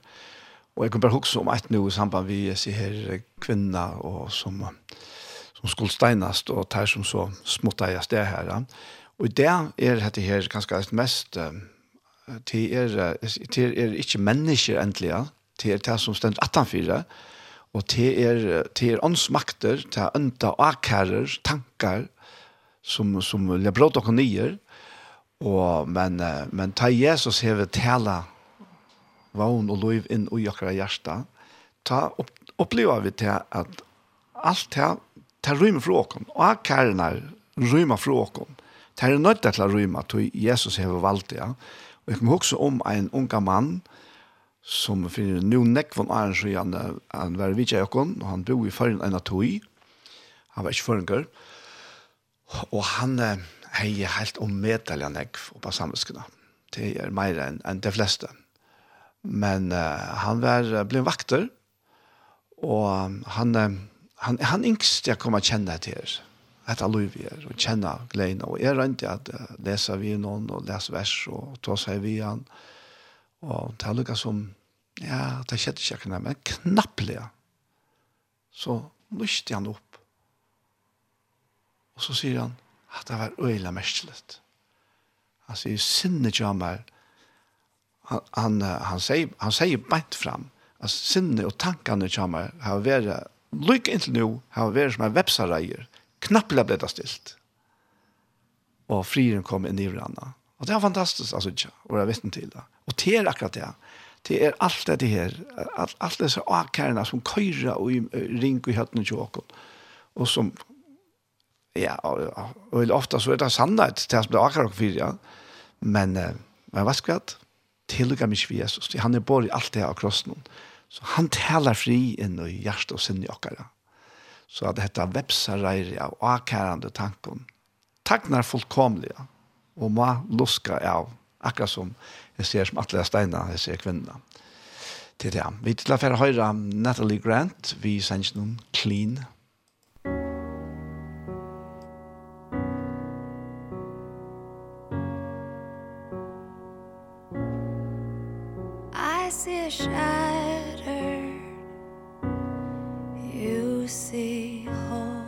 Og jeg kan bare huske om et noe samband vi ser her kvinna og som, som skulle steinast og tar som så småttet jeg sted her. Og det er dette her ganske mest til er, til er ikke mennesker endelig, til er det som stender 18-4, og til er, til er åndsmakter, til er ønta akærer, tankar, som, som jeg brått og nyer, Og, men, men ta Jesus hever tala vogn og lov inn i okra hjärsta, ta opp, oppleva vi til at alt det, ta rymmer fra oss, og kærene rymmer fra oss. Det er nødt til å rymme, til Jesus hever valgt det. Ja. Og jeg kommer også om en unga mann, som finner nu nekk von Arens og han, han var vidtja jokken, og han bor i føren enn av tog. Han var ikke føringer. Og han, eh, hei er helt omedelig nekv på samvitskene. Det er mer enn en de fleste. Men uh, han var, ble vakter, og han, uh, han, han yngst jeg kom å kjenne til her. etter etter er, og kjenne gleden. Og jeg rønte at uh, lese vi noen, og lese vers, og ta seg vi han. Og det er lukket som, ja, det skjedde ikke akkurat, men knapplig. Så lyste han opp. Og så sier han, at det var øyla merkelig. Han sier sinne til meg, han, han, han, sier, han sier beint fram, at sinne og tankene til har vært, lykke inntil nå, har vært som en vepsareier, knappelig ble det stilt. Og friren kom inn i hverandre. Og det var fantastisk, altså, ikke, og jeg vet til det. Og det er akkurat det. Det er alt det her, alt, alt disse akærene som køyrer og ring i høttene til åkken, og som Ja, og, og ofte så er det sannhet til som det akkurat for, ja. Men, men hva skal jeg? Tilgå meg vi Jesus. Han er bare i alt det her av krossen. Så han taler fri inn i hjertet og sinne i akkurat. Så at dette vepsareier av akærende tanken. Taknar fullkomlige og må luska av akkurat som jeg ser som atle steina, jeg ser kvinna. Til det. Vi til å fære høyre Natalie Grant, vi sender noen clean see a shattered You see whole.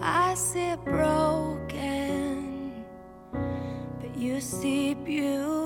I see broken But you see beautiful.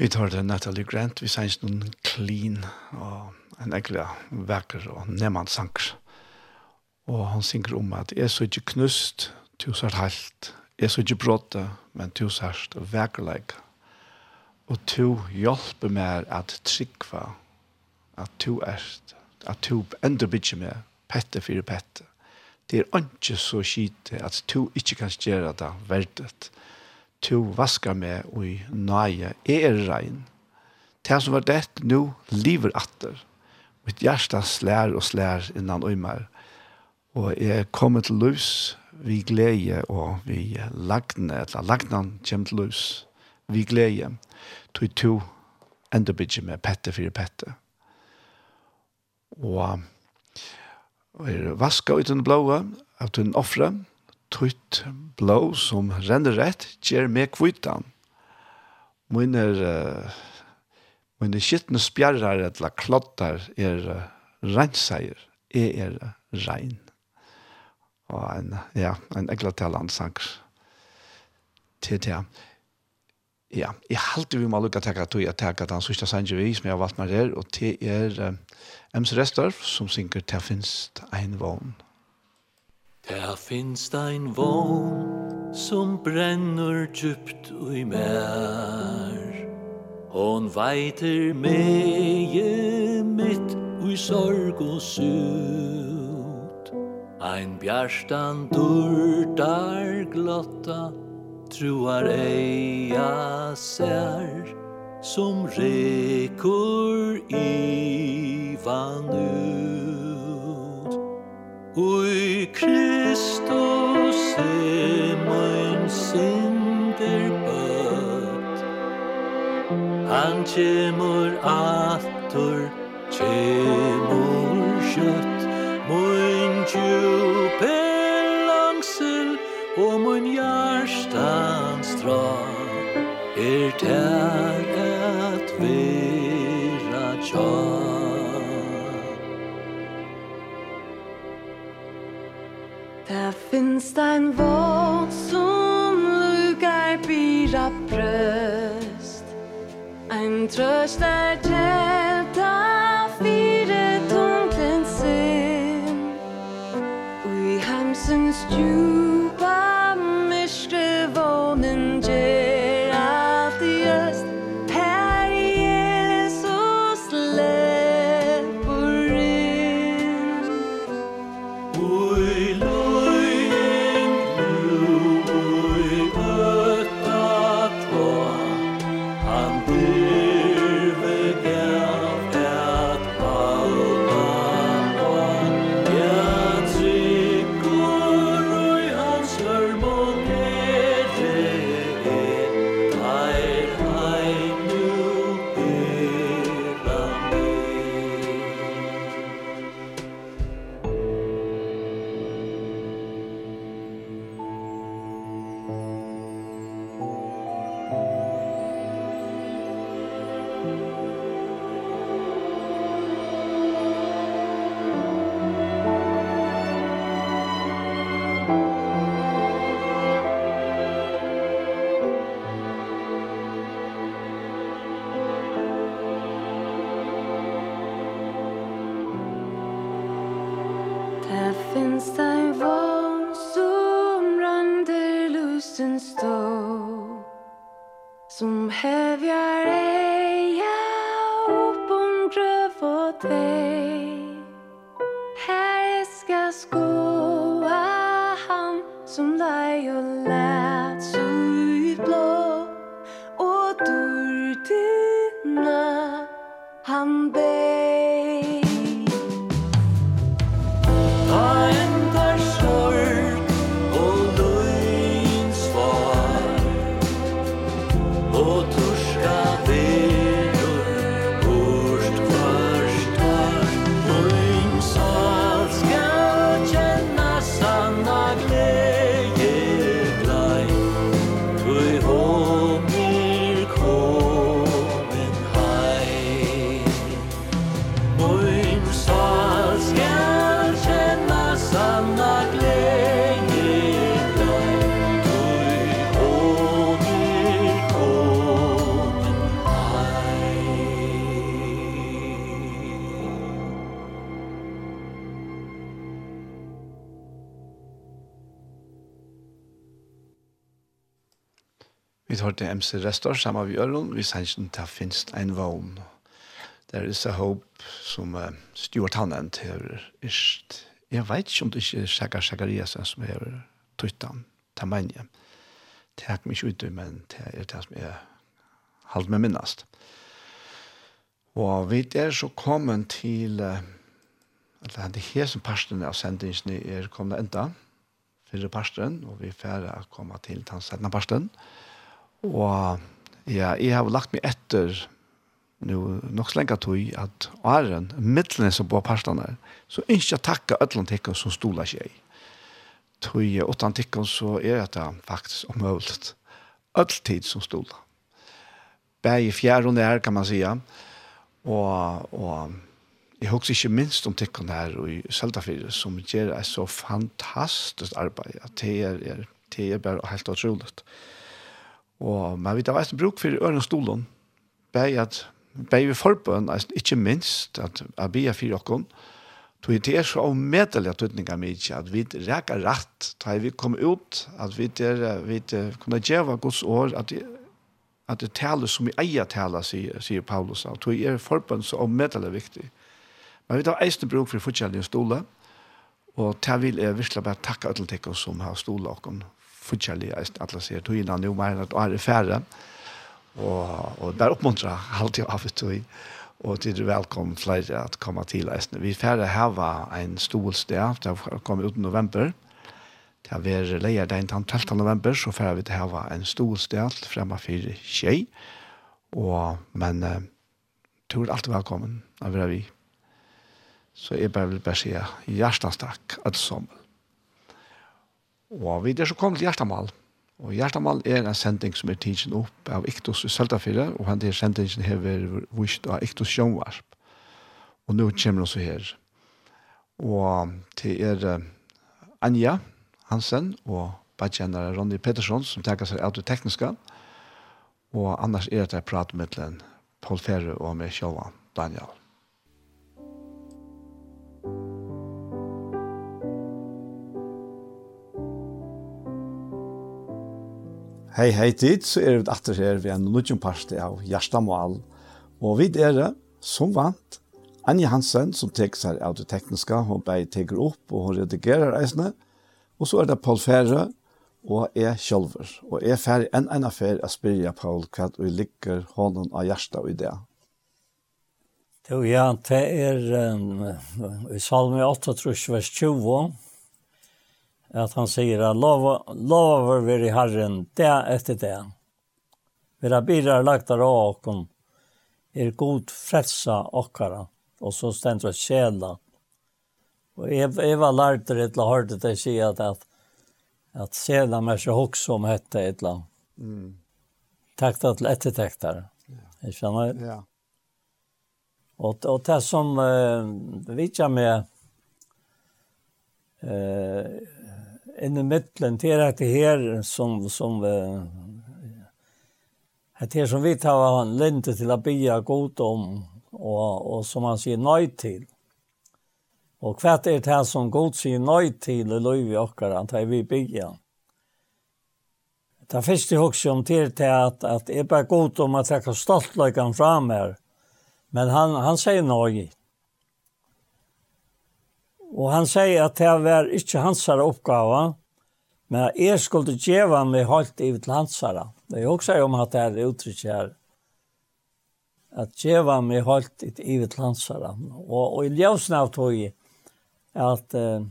Vi tar det Natalie Grant, vi sier noen clean og en ekle vekker og nemann sanger. Og han synger om at jeg så ikke knust, du er halt, jeg så ikke bråte, men du er vekkerleik. Og du hjelper meg at trykva at du er, at du enda bygger meg, pette for pette. Det er ikke så skite at du ikke kan gjøre det verdet. Det to vaskar meg og i nøye er rein. Det som var det nå lever atter. Mitt hjärsta slær og slær innan øymer. Og jeg kommer til løs vi glede og vi lagne, eller lagnan kommer til løs vi glede. Tog to enda bygge med pette for pette. Og, og er vaska uten blåa av den offre tutt blå som renner rett, gjør meg kvitan. er, uh, min er skittende spjarrar eller klottar er uh, reinseier, er er uh, rein. Og en, ja, en eglatalland sang til det. Ja, jeg halte vi må lukka takka tog jeg takka den sørste sanger vi som jeg har valgt meg der, og det er uh, MC Restorff som synger «Til finst ein vogn». Der finst ein vogn som brennur djupt ui mer Hon veiter meie mitt ui sorg og sut Ein bjarstan durdar glotta Truar eia ser Som rekur i vanut Ui Kristus er mein synder bøtt. Han kjemur atur, kjemur kjøtt Mun djup langsel og mun hjertan stran Er tær. Da finns det en våg som lukar bira bröst. Ein tröst er tälta fire tonklen sin Ui heimsens djur til MC Restor sammen med Jørgen, vi sier ikke det finnes en vogn. Det er så håp som uh, Stuart Hannen til Ørst. Jeg vet ikke om det ikke er Saga Sagariasen som er tøytan, til mener. Det er ikke mye ut, men det er det som er halvt med minnast. Og vi er så kommet til uh, at det her som parstene av sendingsene er kommet enda, fyrre parsten, og vi er ferdig å komme til den settende parsten. Og Og ja, jeg har lagt meg etter nu nok så lenge tog at åren, midtlene som bor parstene, så ønsker jeg takka ødlene tikkene som stola seg. jeg åttan tikkene så er det faktisk omøvlet. Ødeltid som stoler. Bæg i fjær og nær, kan man sija. Og, og jeg husker ikke minst om tikkene her i Søltafire, som gjør et så fantastisk arbeid. Det er, er, det er bare helt utroligt. Og Og man vet at det bruk for øren stolen, bei at bei vi forbøn, ikke minst, at jeg blir for dere, tog det er så avmedelige tøtninger mye, at vi reker rett, da vi kom ut, at vi, der, vi der, kunne gjøre Guds år, at at det taler som vi eier taler, sier, sier Paulus. Og det er forbøn så avmedelige viktig. Men vi tar eisne bruk for forskjellige stole, og det vil jeg virkelig bare takke alle tekker som har stole dere fortjellig at alle sier togene nå mer enn at er færre. Og, og bare oppmuntra alltid av et tog. Og til er velkommen flere at komme til Eisne. Vi færre hava en stol sted, det har kommet ut i november. Det har vært leier den 12. november, så færre vi til hava en stolsted fremme for tjej. Og, men uh, tror alltid velkommen, av er vi. Så jeg bare vil bare si hjertens takk, alt sammen. Og vi er så kommet til Gjertamal. Og Gjertamal er en sending som er tidsen opp av Iktus i Søltafire, og han der sendingen hever vist av Iktus Sjønvarp. Og nå kommer vi så her. Og til er Anja Hansen og badkjennere Ronny Pettersson som tenker seg av det tekniske. Og annars er det jeg prater med Paul Ferre og med Sjøvan Daniel. Hei, hei tid, så er vi atter her ved en nødgjum parste av Gjerstamål. Og vi er det, som vant, Anja Hansen, som teker seg av det tekniske, hun bare teker opp og hun redigerer reisene. Og så er det Paul Fære, og jeg sjølver. Og jeg færre enn en affær å spørre Paul hva vi liker hånden av hjertet i det. Jo, ja, det er um, i salme 8, tror jeg, vers 20, at han sier at lover vi i Herren, det etter det. Vi har bidrag lagt av åkken, er god fredsa åkkara, og så stendt det sjela. Og jeg, jeg var lært det til å høre det si at, at, at sjela mer så hokse om hette et eller annet. Mm. Takta til ettertekter. Jeg skjønner. det. Ja. Og, og det som uh, vi kommer med, uh, inn i mittlen till att det här som som att det som vi tar en lente till att bya god om och och som han säger nej till. Och kvart är det här som god säger nej till och löv vi okkar han vi bya. Det första jag också om till till att att är bara god om att jag kan stolt lägga fram här. Men han han säger nej. Og han sier at det var ikke hansara oppgave, men jeg skulle gjøre meg holdt i til hansara. Det er også om at det er uttrykk her, at gjøre meg holdt i til hansara. Og, og i ljøsene av tog at, uh,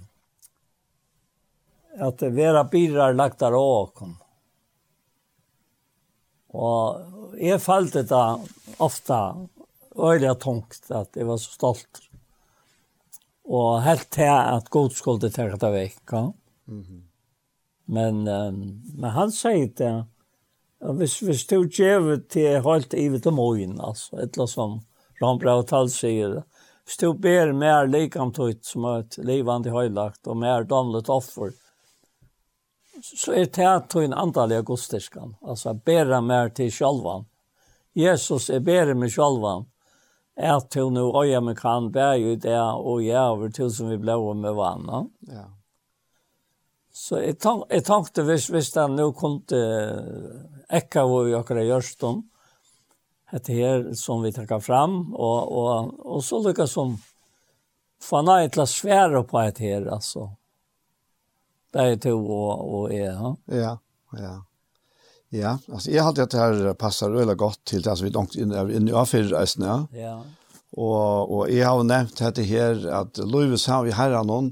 at vera birar lagt der åkom. Og jeg falt det ofta øyelig tungt, at jeg var så stolt og helt til at god skulle ta det vekk. Mm -hmm. Men, um, men han sier det, hvis, hvis du gjør til helt ivet om øyn, altså, et eller som Rambra og Tal sier hvis du ber mer likamtøyt som et livande høylagt og mer damlet offer, så er det til en andalig godstyrskan, altså bera mer til sjalvan. Jesus er ber med sjalvan, er til nå øye med kan bære ut det og jeg over til som vi ble over med vann. Ja. Så jeg, tank, jeg tenkte hvis, hvis den nå kunne ekka hvor vi akkurat gjør stund, dette her som vi trekker fram, og, og, og så lykkes som fanna et la svære på et her, altså. Det er to og, og jeg, ja. Ja, ja. Ja, altså jeg hadde at det her passer veldig godt til det som vi langt inn, inn i avfyrreisen, ja. Ja. Og, og jeg har jo nevnt dette her, at Louis har vi her noen,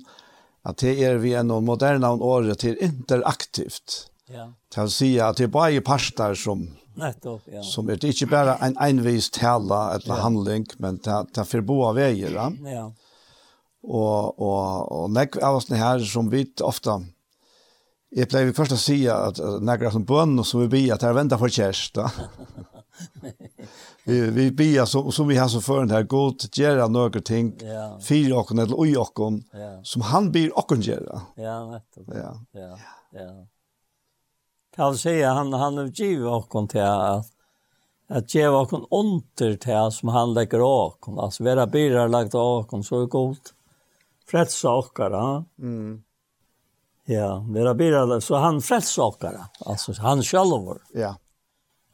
at det er vi en moderne året til interaktivt. Ja. Til å si at det er bare parter som, Nettopp, ja. som er det ikke bare en envis tale eller ja. handling, men det er forboa veier, ja. Ja. Og, og, og nekk av oss her som vi ofte Jeg pleier først å si at når som bønn, så vi blir at jeg venter for kjæreste. vi, vi blir som, som vi har så før her, god gjøre noen ting, ja. fire åkken eller ui åkken, ja. som han blir åkken gjøre. Ja, vet du. Ja. Ja. ja. Kan du si han, han er givet åkken til at at ge vakon under til som han legger åkon, altså vera byrar lagt åkon, så er godt fredsa ja. Mm. Ja, vera bira så han frälsåkare. Alltså han själv. Ja.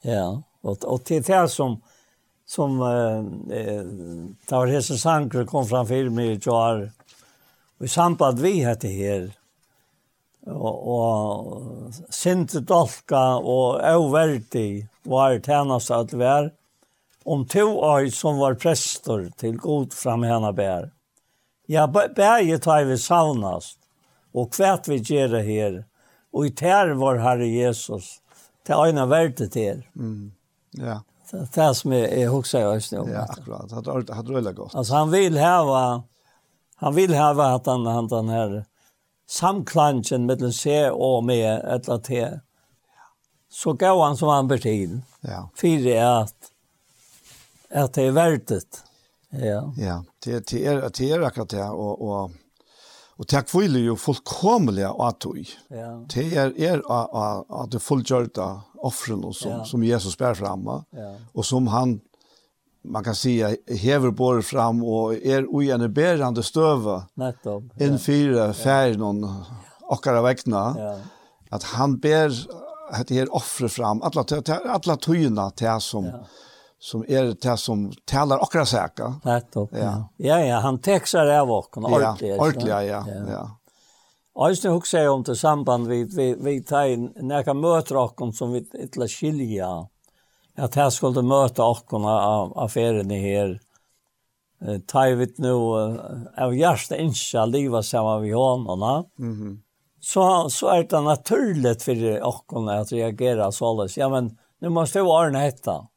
Ja, och och det är som som eh tar som sanker kom fram för mig jag Vi samband vi hade här och och sent dolka och overtig var tjänas att vara om to år som var präster till god fram henne bär. Ja, bär ju tar vi saunast og kvært vi gjør her. Og i tær var Herre Jesus, til øyne verdet til. Mm. Ja. Det er det som jeg, jeg husker jeg også. Ja, akkurat. Det er hadde veldig godt. Altså han vil hava, han vil hava at han, han den her samklansjen mellom se og med et eller annet. Så gav han som han betyr. Ja. Fyre er at, at det er verdet. Ja. Ja, det, det, er, det er akkurat det, og, og Og det kvile jo fullkomelig att tog. Ja. Det er, er att det fullgjørte offren som, ja. som Jesus bär fram. Ja. Og som han, man kan säga, hever bor fram och er ojene bärande stöva. Nettopp. Ja. Innfyra färgen ja. och väckna. Ja. Att han bär det här offre fram, alla, alla tøyene til som... Ja som är det som talar och säkert. Nettopp. Ja. Ja ja, han texar av och ordentligt. Ja, ordentligt ja, ja. ja. Eisne hugsa jeg om til samband vi, vi, vi tar nekka møter oss som vi etla skilja. At her skulle møte oss av affærene her. Tar vi nu av hjärsta innsja liva saman vi hånarna. Mm -hmm. Så, så er det naturligt for oss at reagera såles. Ja, men nu måste vi ordna hetta.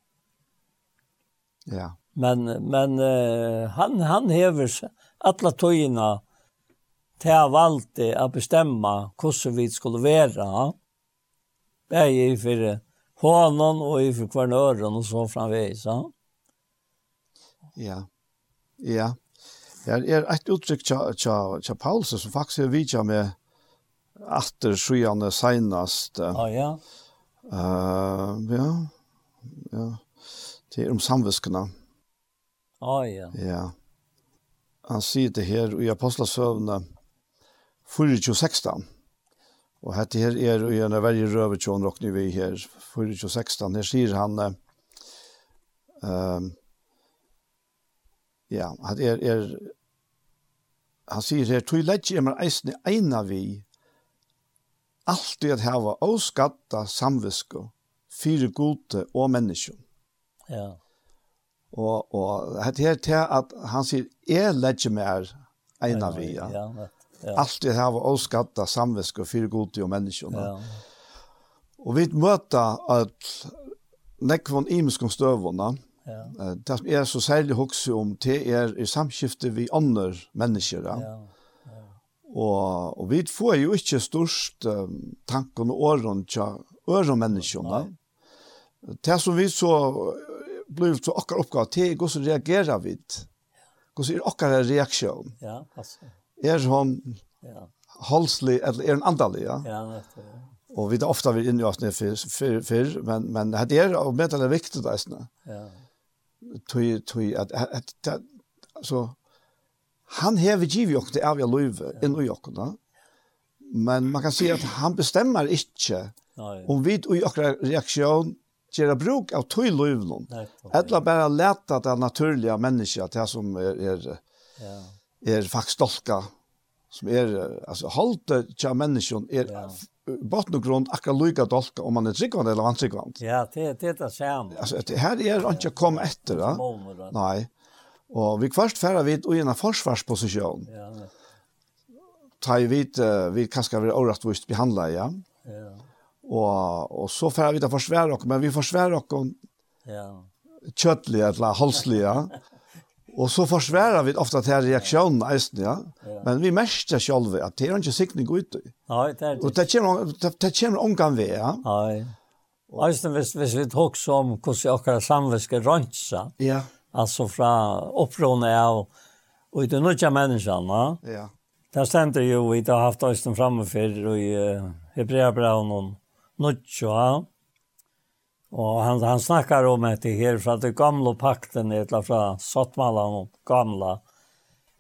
Ja. Men men uh, han han hever alla tøyna til å valde å bestemme hvordan vi skulle være. Det är ju för honom och for hver øren og så framvis, ja. Ja. Ja. Ja, er et uttrykk tja, tja, tja Paulus som faktisk er vidja med efter skyande senast. Ja, ja. Uh, ja, ja. Det är om samviskene. Ja, oh, ja. Ja. Han sier det her i Apostlasøvne 4.16. Og dette her er i en veldig røvetjån råkner vi her, 4.16. Her sier han, uh, ja, han er, er, han sier her, «Tui ledje er man eisne eina vi, alltid at hava åskatta samvisko, fire gode og menneskjon. Ja. Og, og det er til at han sier, jeg legger meg en av vi. Ja, ja. Alt det her var avskatta samvisk og fire gode og menneskene. Ja. Og vi møter at nekvån imenskom støvene, Ja. Det som er så særlig hokse om, det er i samskifte vi andre mennesker. Ja. ja. Og, og vi får jo ikke størst um, tanken og åren til øre menneskene. Det som vi så blir så akkurat oppgave til hvordan reagerer vi. Hvordan er akkurat reaksjon? Ja, altså. Er hun ja. halslig, eller er hun andalig, ja? Ja, det er Og vi er ofte vi inne i oss før, før, før, men, men det er og med det er viktig det er Ja. Tui, tui, at, at, at, at, altså, han hever givet oss det av vi løyve ja. inn i oss, da. Men man kan si at han bestemmer ikke Nei. om vi i oss reaksjon göra bruk av tøyløvnen. Eller bare lete det naturlige mennesket, det som er, er, ja. er faktisk dolka, som er, altså holdet til mennesken er ja. botten og grunn akkurat lykke dolka, om man er tryggvand eller vantryggvand. Ja, det, det er det samme. Altså, det her er ikke å etter, da. Nei. Og vi først færre vidt og i en forsvarsposisjon. Ja, Ta i vidt, vi kanskje være overrattvist behandle, ja. Ja. Og, og så får vi ta forsvære och men vi forsvære och ja köttliga eller halslige. og så försvärar vi ofte til reaksjonen, eisen, ja. Men vi mäster selv at det er ikke sikning ut. Nei, det er det. Och det kommer det kommer omgång vi, ja. Nej. Och hvis vis vis vi tog som hur akkurat kan samviska rönsa. Ja. altså fra upprona av och det nya människan, va? Ja. Där ständer ju vi har haft oss framme och i Hebreerbrevet någon nutja. Og han, han snakkar om att det her fra det gamla pakten, eller fra Sottmallan og gamla.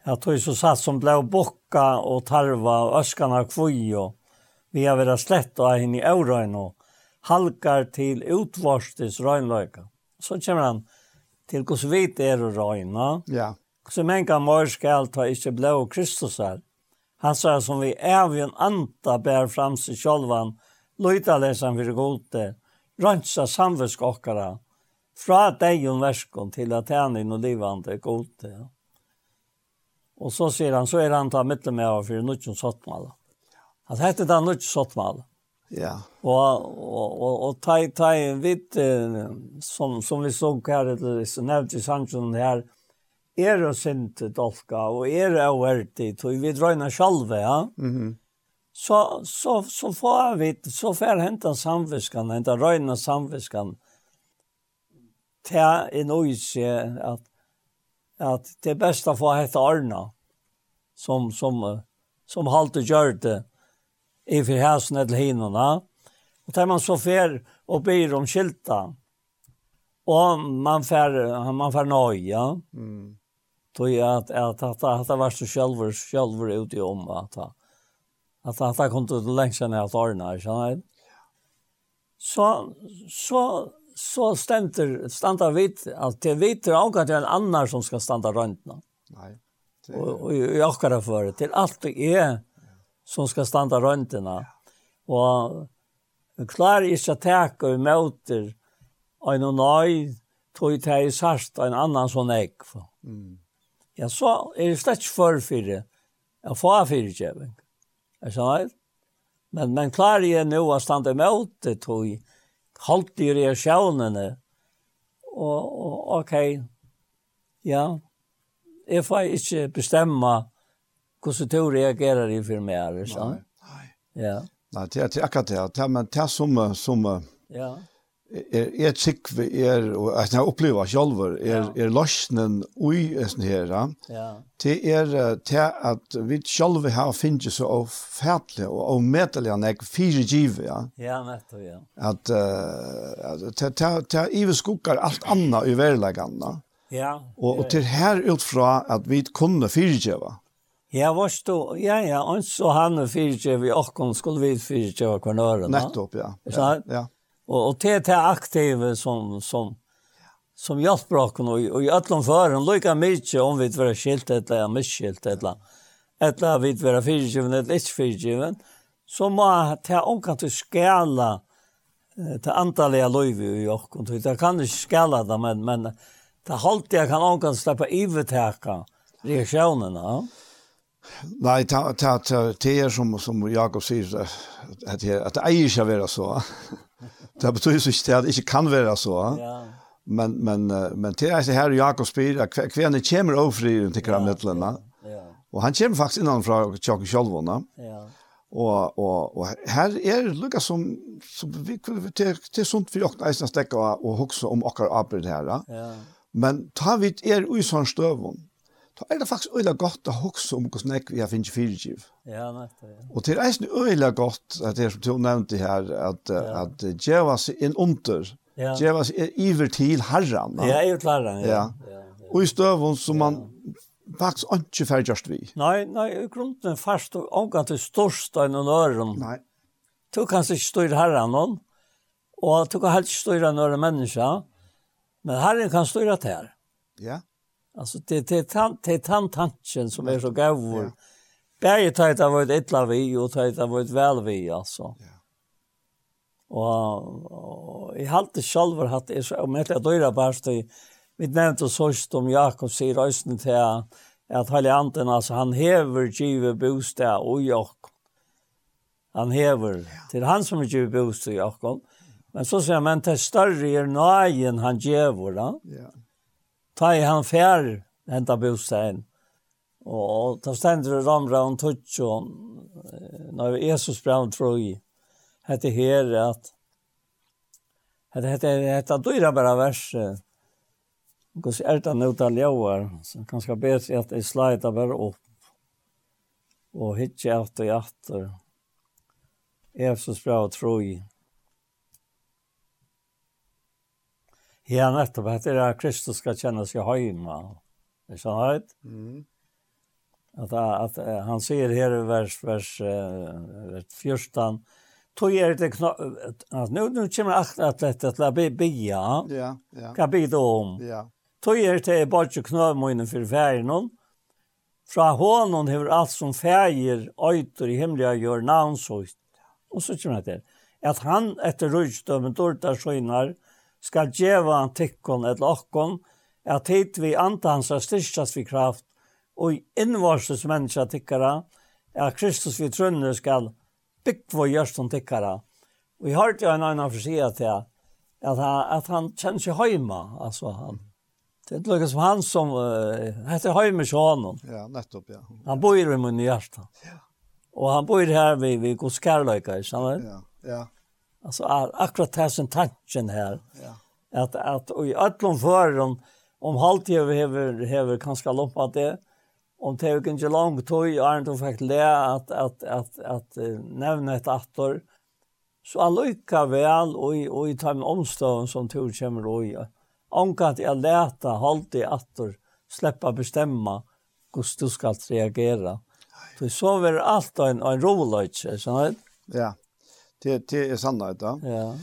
Jag tog så satt som blev bokka og tarva og øskana av kvojo. Vi har vært slett og inn i øvrøyn og halkar til utvarstes röjnlöjka. Så kommer han til hos vi er och röjna. Ja. Så mänka mor skal ta ikkje blå Kristus her. Han sa som vi även anta bär fram sig självan løyta lesan fyrir gode, rønsa samvitskokkara, fra deion verskon til at han og livande gode. Og så sier han, så er han ta mittel med av fyrir nukkjons sottmala. Han hette da nukkjons sottmala. Ja. Og, og, og, og ta, ta en vitt, som, som vi såg her, nevnt i sannsjonen her, er og sint dolka, og er og verdig, og vi drøyna sjalve, ja. Mm så, så, så får vi, så får henta samviskan, henta røyna samviskan, til en øyse at, at det er best å få hette Arna, som, som, som halte gjør det, i for hæsene eller hinene. Og tar man så fer og ber om skilta, og man fer, man fer noja mm. tog at, at, at, at det var så sjølver, sjølver ute om at Att att jag kom till länge sedan jag tar den här, så Så, så, så standa stannar vi, att det vet jag också att det är en annan som ska stanna runt. Nej. Och, och jag åker för det. Till allt det är som ska stanna runt. Och klar ikke at teka og møter en og nøy tog til i sørst en annan sånn ekv. Mm. Ja, så er det slett for for det. Jeg får for det, Jeg sa det. Men, men klarer jeg nå å stande med det, tog jeg. Holdt i reaksjonene. Og, og ok, ja, jeg får ikke bestemme hvordan du reagerer i for meg, er det sant? Nei, nei. Ja. Nei, det er akkurat det. Men Det er som, som, ja er er sikve er og at jeg opplever selv er ja. er løsnen ui sånn her ja det er til at vi selv har finnes så av fætle og av medelig enn jeg fire giv ja ja nettopp ja at at til til til ive skukkar alt anna i verlegganna ja og og til her ut fra at vi kunne fire giva Ja, varst du, ja, ja, og så han og fyrtjøv i åkken, skulle vi fyrtjøv av kvarnøren. Nettopp, ja. ja, Så, ja. Og, og det är aktive som som som hjelper oss och Og i allan fören lika mye om vi vil være skilt eller misskilt eller eller vi vil være fyrgiven eller ikke fyrgiven så må ta omkant att skala antallet av löv i och det kan ikke skala det men men det holdt jeg kan omkant släppa övertäcka reaktionerna. Nej, ta ta ta te som som Jakob säger att att det å være så. Det betyr så ikke at det ikke kan være så. Ja. Men, men, men til jeg her Jakob spyr, at hvem kommer overfri til kramittlene. Ja. ja. Og han kommer faktisk innan fra Tjokken Kjolvåna. Ja. Og, og, og her er det lukka som, som vi, til, til sånt vi åkne eisen stekka og, og hukse om okkar arbeid her. Ja. Men ta vi er ui sånn støvån. Da er det faktisk øyla godt å huske om hvordan jeg vi har finnet fyrtjiv. Ja, nettopp, ja. Og til eisen øyla godt, at det som du nevnte her, at, ja. at djeva seg inn under, ja. djeva seg iver til herran. Ja, iver til herran, ja. ja. ja. Og i støvun som man faktisk ikke ferdigst vi. Nei, nei, i grunden fast og omgang til største enn øren. Nei. Du kan ikke styre herran noen, og du kan helst styre noen mennesker, men herren kan styre til her. Ja. Alltså det det tant det tant tanken som är så gåvor. Bäge tajt av ett illa vi och tajt av ett väl vi alltså. Ja. Och i halt själv har haft är så om ett dyra barst i vi nämnt och såst om Jakob säger rösten till att hela anden alltså han häver give bostad och Jakob. Han häver till han som give bostad Jakob. Men så säger man till större är nöjen han ger våra. Ja ta i han fjær henta bostein. Og ta stendur i ramra om tutsjon, når Jesus brann troi, hette her at hette hette hette dyra bara verset, det ärta nota ljøver, så kanske bättre at jeg slajta bare opp. og hitje efter i efter. Efsos bra tro i. Ja, nettopp. Det er at Kristus skal kjenne seg høyma. Er sånn høyt? Mm. At, at, at han sier her i vers, vers, vers 14, Tog er det knop... Nu, nu kommer akt at dette til å bia. Ja, ja. Hva bia det om? Ja. Tog er det bare knøvmøyne for verden. Fra hånden hever alt som fæger, øyter i himmelige gjør navnsøyt. Og så kommer det til. At han etter rujtdømmen dårdar søgnar, skal djeva tikkon et okkon, at hit vi antans er styrstast vi kraft, og i innvarses menneska tikkara, at Kristus vi trunne skal byggva gjørston tikkara. Og jeg hørte jo en annen for sida til at, han, at han kjenner seg heima, altså han. Det er lukket som han som uh, heter Heime Sjånen. Ja, nettopp, ja. Han bor i min hjärta. Ja. Og han bor her ved, ved Guds kærløyka, ikke sant? Ja, ja. Alltså är akkurat det som tanken här. Ja. Att att och i allom för om om halt jag behöver behöver kanske loppa det om det är inte långt tog är inte faktiskt lä att att att att nämna ett attor så alluka väl och i och i time omstånd som tog kommer och ja. Ankat jag läta halt i attor släppa bestämma hur du ska reagera. Så så är allt en en rolig så. Ja. Det, det är sannhet, da. Ja.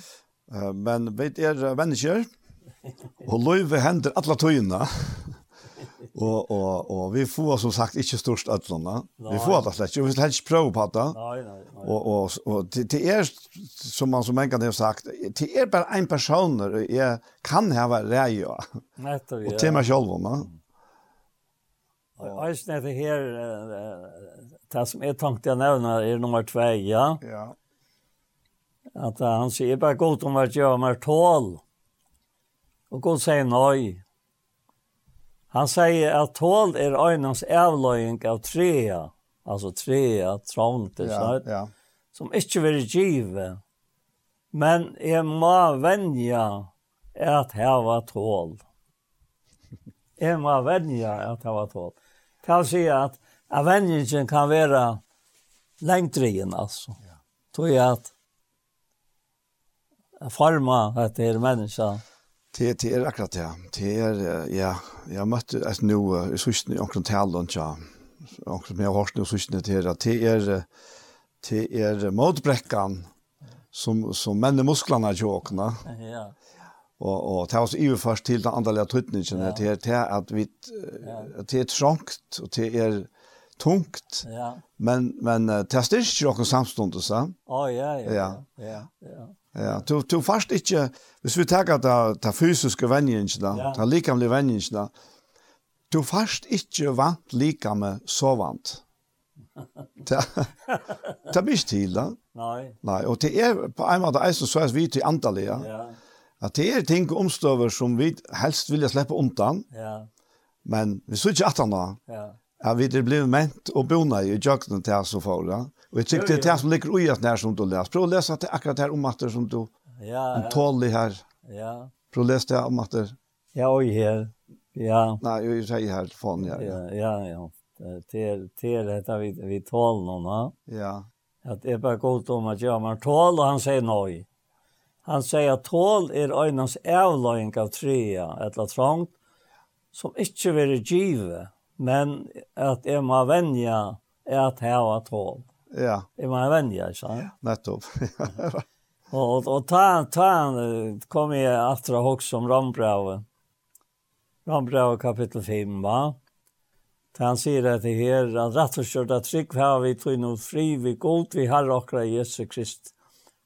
Uh, men vet er mennesker, og løyve hender alle tøyene. og, og, og vi får som sagt ikke størst ødlene. Vi får det slett ikke, vi vil helst prøve på det. Nei, nei, nei. Og, og, og det, det er, som man som enkelt har sagt, det er bare en person og jeg kan ha heve rei av. Nettopp, ja. Og til meg selv, da. Og eisen det her, det som jeg tenkte jeg nevne er nummer 2, ja. Ja. Att han sier bare godt om at jeg mer tål. Og Gud sier nej. Han sier at tål er øynens avløying av trea. altså trea, trångt och sånt. Ja, ja. Som ikke vil give. Men jeg må vänja att häva tål. Jeg må vänja att häva tål. Kan säga at avvänjningen kan være längdrigen altså. Ja. Tror jeg at forma at det er menneska? Det det er akkurat det. Det är ja, jeg møtte et nu i sysken omkring talen ja. Och som jeg har hørt hört nu sysken det at det är det er motbräckan som som män musklerna jokna. Ja. Og, og det er også i først til den andliga tøytningen, ja. det er det at vi at det er trångt og det er, tungt. Ja. Men men testar ju också samstundes så. Ja ja ja. Ja. Ja. Ja, du, du fast ikke, hvis vi tar ta, ta fysiske venjene, ja. ta likamlige Da, du fast ikke vant likame så vant. ta, ta bist til da. Nei. Nei, og det er på en måte eisen så er vi til antallet, ja. ja. At det er ting omstøver som vi helst vilja slippe undan, ja. men vi så ikke at han da, ja. Ja, vi er blevet ment og bona i jøkken til oss og for, ja. Og jeg tykker det här som ligger ojäst när som du läser. Prova läsa det akkurat här om att det som du ja, tålig her. Ja. Prøv å lese det om att det. Ja, oj här. Ja. Nej, jag säger her, fan ja. Ja, ja, ja. Til, til detta vi vi tål någon va? Ja. Att det är bara gott om att jag man tål och han säger nej. Han säger att tål är öjnans avlöjning av trea, eller trångt, som inte vill give, men att jag må vänja är att häva tål. Ja. Jeg var en venn, ja, ikke sant? Nettopp. og, og ta, ta kom jeg etter å huske om Rambrauet. Rambrauet kapittel 5, va? Ta han sier at det her, at rett og slett at trygg har vi tog noe fri, vi god, vi har akkurat Jesu Krist.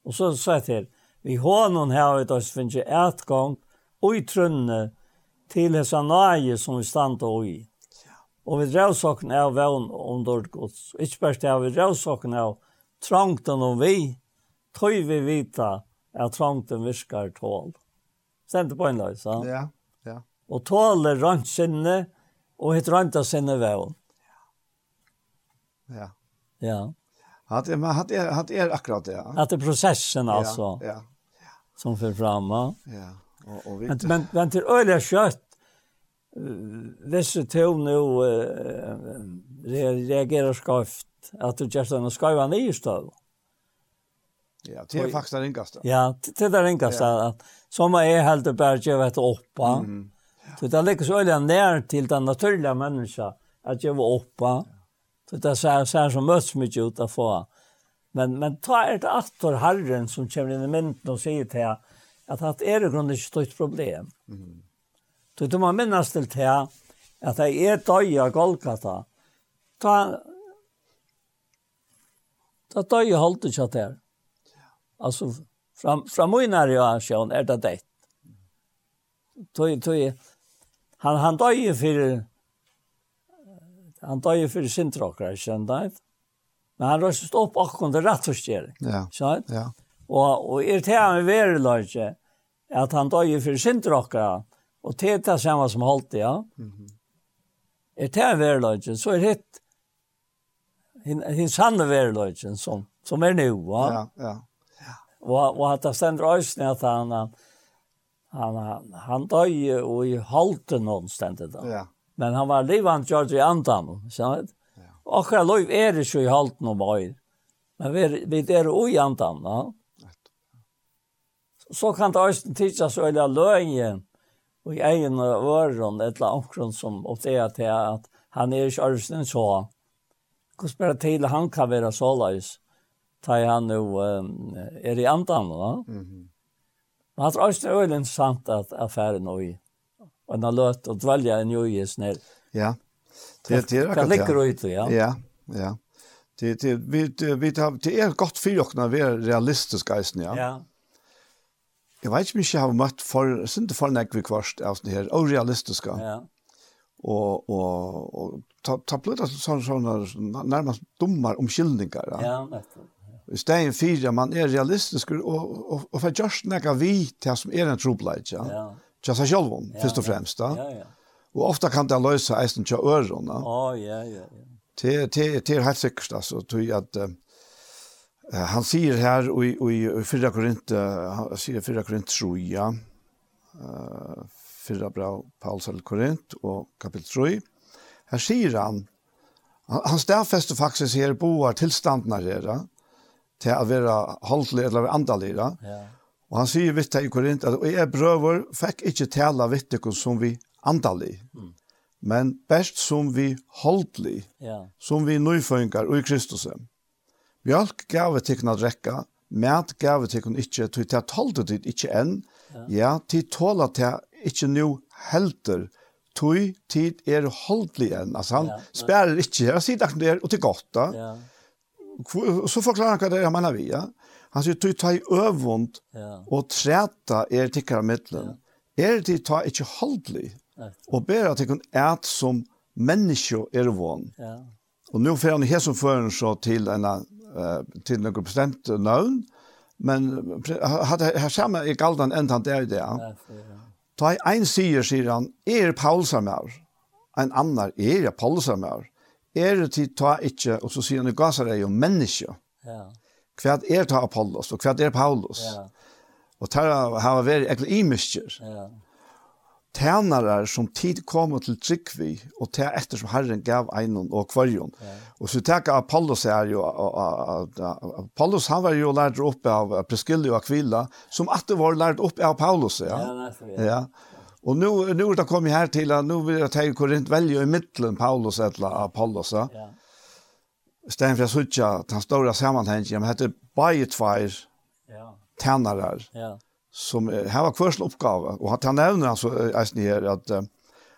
Og så sa jeg til, vi hånden har vi da finnes jeg etgang, og i trønne, til hessa nøye som vi standa i. Og vi rævsokken av vevn om dårlig gods. Ikke bare det, vi rævsokken av trangten om vi, tøy vi vita at trangten virker tål. Stemte på en løs, ja? Ja, ja. Og tål er rønt sinne, og hitt rønt av sinne vevn. Ja. Ja. Hatt er, hatt er, hatt er akkurat det, ja. Hatt er prosessen, altså. Ja, ja. Som för fram, ja. Ja. Och, och vi... Men, men, men till kött visse to nu reagerer skavt at du gjør sånn, skal jo ha nye støv. Ja, det er faktisk det enkaste. Ja, det är den enkaste att som är helt och bara ge vet uppa. Så det ligger så öliga ner till den naturliga människa att ge uppa. Så det ser så som möts mycket ut att få. Men men ta ett attor Herren som kommer inn i mynden og sier til säger at det er är det ikke stort problem. Mm. Du, du må minnes til det at jeg er døy av Golgata. Da, da døy jeg holdt ikke at det. Altså, fra, fra min er jo sjøen er det det. Tøy, tøy, han, han døy for han døy for sindrokker, ikke sant? Men han røstet opp akkurat det rett og skjer. Ja, ja. Og, og er det han i veriløyke, at han døy for sindrokker, Og det er det samme som holdt det, ja. Mm -hmm. Er det verløgjen, så er det hinn sanne verløgjen som, som er nå, ja. Ja, ja. ja. Og, og at det stender øyne at han, han, han, han døg og i holdt noen stendet da. Ja. Men han var livet gjort i andan, sånn at, ja. og hva lov er det ikke i holdt noen bøy, men vi, vi er jo i andan, ja. Så kan det øyne tidsas øyne løgjen, og i egen øren, et eller annet som oppdager til at han er ikke ørsten så. Hvordan spør bare til han kan være så løs, da han jo um, er i andan, va? Men han tror også det er veldig interessant at affæren og i, og han har løtt å dvelge en jo i sned. Ja, det, det er akkurat det. Det ligger ute, ja. Ja, ja. Det, det, vi, det, vi, det er godt for dere når vi er realistiske, ja. Ja, ja Jeg vet ikke om jeg har møtt for, synes for nekk vi kvarst av det her, og realistiske. Ja. Og, og, og ta, ta blitt sånne, sånne nærmest dummer omkyldninger. Ja, nettopp. I stedet for at man er realistisk og, og, og for just nekka vi til som er en trobleit, ja. ja. Til seg selv ja, først og fremst, da. Ja, ja. Og ofte kan det løse eisen til ørene. Å, oh, ja, ja, ja. Til, til, til helt sikkert, altså, til at... Uh, Han sier her i, i, i 4 Korint, han sier 4 Korint 3, ja, 4 bra Paul eller Korint og kapitel 3. Her sier han, han, han stedfester faktisk her boar tilstandene her, til å være holdelig eller andalige. Ja. Og han sier vidt her i Korint, at jeg brøver fikk ikke tale vidt dere som vi andalig. mm. men best som vi holdelig, ja. som vi nøyføyngar og i Kristus. Mjölk gav tikkun at rekka, mat gav tikkun ikkje, tog til at holde dit ikke enn, ja, til tåla til ikke nu helter, tog tid er holdelig enn, altså han ja, spærer ikke, jeg sier det er, og til godt da. Ja. Så forklarer han hva det er han mener vi, ja. Han sier, tog ta i øvund, ja. og treta er tikkara middelen. Ja. Er det ta ikkje holdelig, og ber at tikkun et som menneske er vån. Ja. Og nå får han hesson føren så til en uh, til noen bestemt navn, men hadde her samme i galdan enn han der i det. Ta ein sier, sier han, er Paulsamær, en annar er Paulsamær, er det til ta ikke, og så sier han i gasar er jo menneske. Ja. Hva er ta Apollos, og hva er Paulus? Ja. Og ta har vært egentlig imisker. Ja tænarar som tid kom til Tryggvi, og til etter som Herren gav einon og kvarjon. Ja. Og så tenker Apollos er jo, Apollos han var jo lært opp av Priscilla og Aquila, som at det var lært opp av Paulus, ja. Ja, ja. ja. Og nu, nu er det kommet her til, nu vil jeg tenke Korint velge i middelen Paulus eller Apollos, ja. ja. Sten for jeg sutja, den store sammanhengen, men hette bare tveir tænarar. Ja som här var kvörsel uppgåva och han nämner alltså alltså här att uh,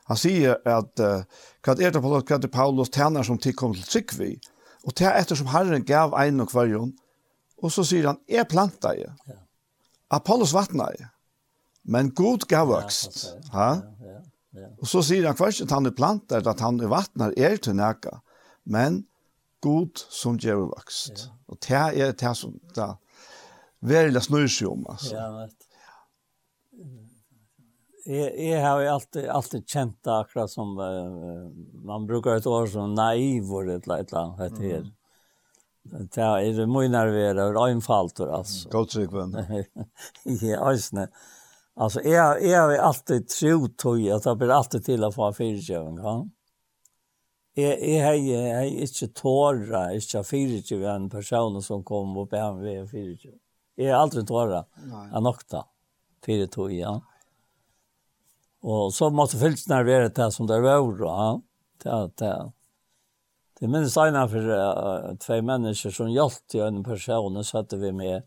han säger att uh, vad är det på att det Paulus tjänar som tillkom till Sikvi och det eftersom Herren gav en och kvarjon och så säger han är planta ju. Ja. Apollos vattnar ju. Men god gav växt. Ja. Ja. Ja. Och så säger han först att han är plantar att han är vattnar är till näka. Men god som ger växt. Ja. Och det är det som där väldigt snurrsig om altså. Ja, vet. Jeg, jeg har jo alltid alltid kjent det akkurat som uh, man brukar et år som naiv och et eller annet, det här. Mm. Det är det mycket nervösa och enfallt och alltså. Goldsikven. ja, ösne. Altså, jeg, jeg har alltid trott tog at det blir alltid til å få fyrtjövning, ja. Jeg, jeg har jag ikke tårar, ikke fyrtjövning en person som kom og ber meg fyrtjövning. Jeg är aldri tårar. Nej. Jag nokta. Fyrtjövning, ja. Og så måtte fylsene være det som det var, ja. Det, det. det minnes ene for uh, tve mennesker som hjalp til en person, og satte vi med.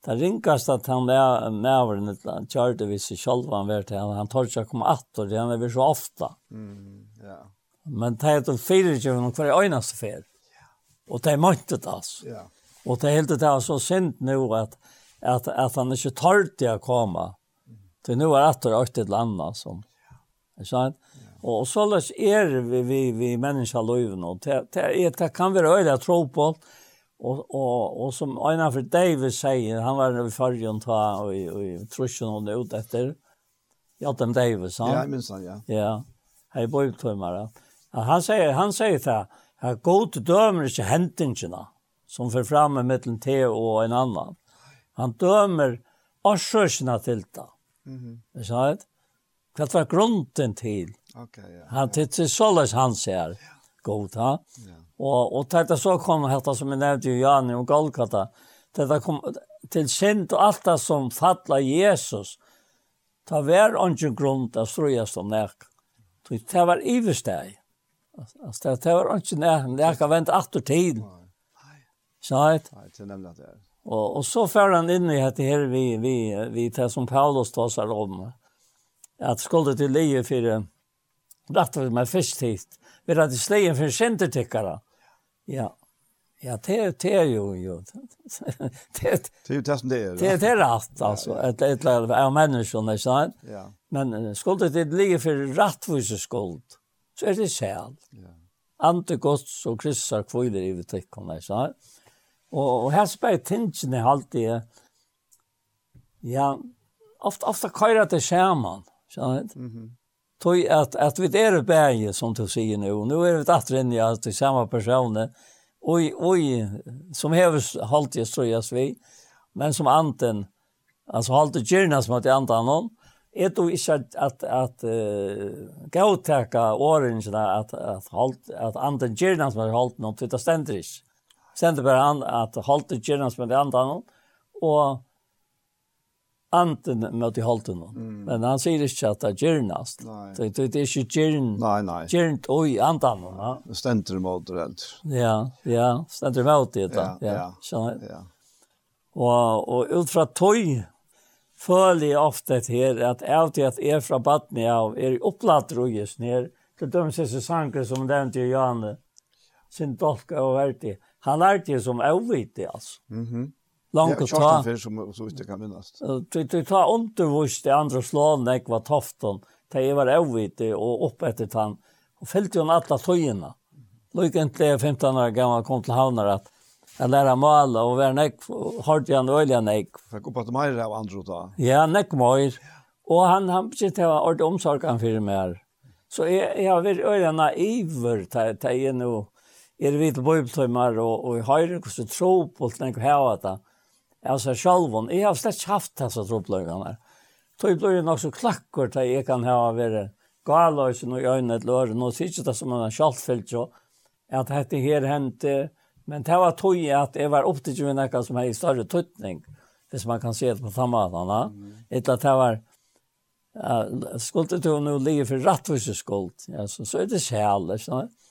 Det ringast at han var med han kjørte vi seg selv, han var til han, han tar ikke å komme att, og det är er vi så ofte. Mm, ja. Men det er de fire kjøvene hver øyneste fer. Og det er møttet alltså. Ja. Og det er helt det er så synd nå at, at, at han ikke tar til å komme. Det nu är att det är ett land som. Är sant? Och så läs är vi vi vi människa löven och det det det kan vara öliga tro på och och och som en för David säger han var i förrjon ta och i truschen och ut efter Ja, dem David, sant? Ja, minns han, ja. Ja, hei bøybtøymare. Han säger han säger det, her god dømer ikke hentingene som får fram med mittelen te og en annan. Han dømer årsøkene til det. Mhm. Mm det? Kvart var grunden til. Okej, okay, ja. Han tittar såles han ser. God, ha? Ja. Og, og dette så kom dette som jeg nevnte i Jani og Golgata. Dette kom til synd og alt det som fattla Jesus. Ta vær grunn grund av strøyast om nek. Det var iversteg. Det var nek. Det var nek. Det var ungen nek. tid. var nek. Det var ungen nek. Det var. Det. Det Og, og så fører han inn i att det här vi vi vi tar som Paulus tar seg om att skulle till leje för rätt med først först hit. Vi hade slejen for centertickare. Ja. Ja, det det er jo jo. Det det är det som det är. Det det er rett, altså. Et, ett ett av menneskene, ikke sant? Ja. Men skulle till leje för rättvisa skuld så er det själ. Ja. Ante gods og kryssar kviler i vetikkene, så. Ja. Og, og her spør jeg tingene alltid, ja, ofte, ofte kører det skjermen, skjønner du? Mm -hmm. Tog at, at vi er i bæge, som du sier nå, nå er vi datter inn i at det er samme personer, Og, og som hever halt jag ströjas vi men som anten altså halt det gärna som jeg anta noen. Er du ikke at, at, at uh, gå årene at, at, där at anten gärna som har halt något det stender ikke sendte bare han at holdt det gjerne som det andre noen, og anten mot i holdt noen. Mm. Men han sier ikke at det gjernast. Det, det, det er ikke gjern, nei, nei. gjernt og i antan noen. Ja. Det stender mot det helt. Ja, ja, stender mot det. da. Ja, ja. Skjønner jeg. ja. Og, og ut fra tøy, føler jeg ofte her at av til at jeg fra Batni av er opplatt roges ned, til de siste sanger som nevnte Janne, sin dolka og verdig han lærte det som avvite, altså. Mm -hmm. Langt å ta. Kjartan kjorten som så vidt jeg kan minnes. Du tar undervist i andre slåene, jeg var toften, til jeg var avvite og opp etter han, og fyllte jo alle tøyene. Lykkentlig 15 år gammel kom til havner at Jeg lærer male og være nekk, hørte han øyelig nekk. Fikk opp at meir av andre da? Ja, nek meir. Og han, han begynte å ha ordentlig omsorg han fyrir her. Så jeg, jeg har vært øyelig naiver til jeg nå er vi til bøybeltøymar og, og har ikke så tro på alt enn hva det. Jeg selv, sjalvån, jeg har slett ikke haft disse tropløygene. Tøy blir jo nok så klakker til jeg kan ha vært galøysen og i øynene til Nå sier ikke det som en sjaltfyllt så, at dette her hendte, men det var tøy at jeg var opptatt med noe som er i større tøtning, hvis man kan se det på samme måte. Etter at det var, uh, skuldet du nå ligge for rettvis skuld, ja, så, så er det sjæl, ikke sant?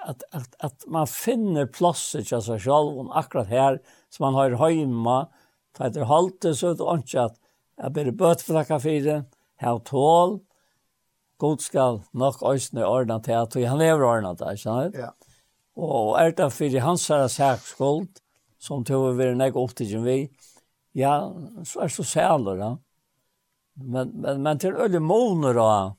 att att att man finner platser till sig själv och akkurat här som man har hemma tar det halt så att anke att jag ber bort för kaffe här tål god skall nok øysne ordna til at han lever ordna til, ikke sant? Ja. Og er det for hans herre særskuld, som tog vi vil nek opptidgen vi, ja, så er så sæler, ja. Men, men, men til øye måneder og,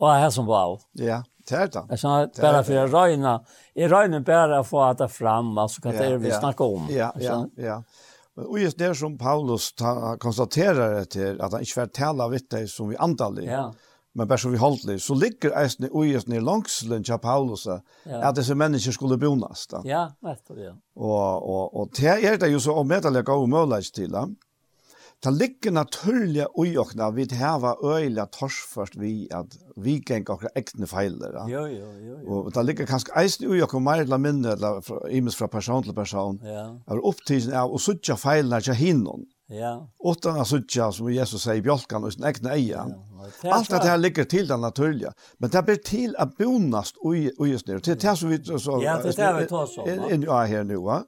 og her som var. Ja. Det är det. Jag sa bara för att röjna. Jag röjna bara för att ta fram alltså hva det er vi snackar om. Ja, ja, ja. Och just det som Paulus konstaterar till att han inte får tala vitt det som vi antallig, Ja. Men bara som vi håller så ligger äsne och just ner långs lunch Paulus att dessa människor skulle bonas. Ja, rätt det. Och och och det är det ju så omedelig det lägger omöjligt till. Det ligger naturlig ui okna, vi heva øyla torsførst vi at vi geng okra ekne feiler. Ja, ja, ja. ja. Og det ligger kanskje eisen ui okna mer eller mindre, eller imes fra person til person, ja. er opptidsen av å suttja feilene til hinnon. Ja. Utan å suttja, som Jesus sier, bjölkan och sin egna eja. Ja. Allt det här ligger till det naturliga. Men det blir till att bonast och just nu. Det är det som vi så... Ja, det är det vi tar så. sånn. Ja, här nu, va?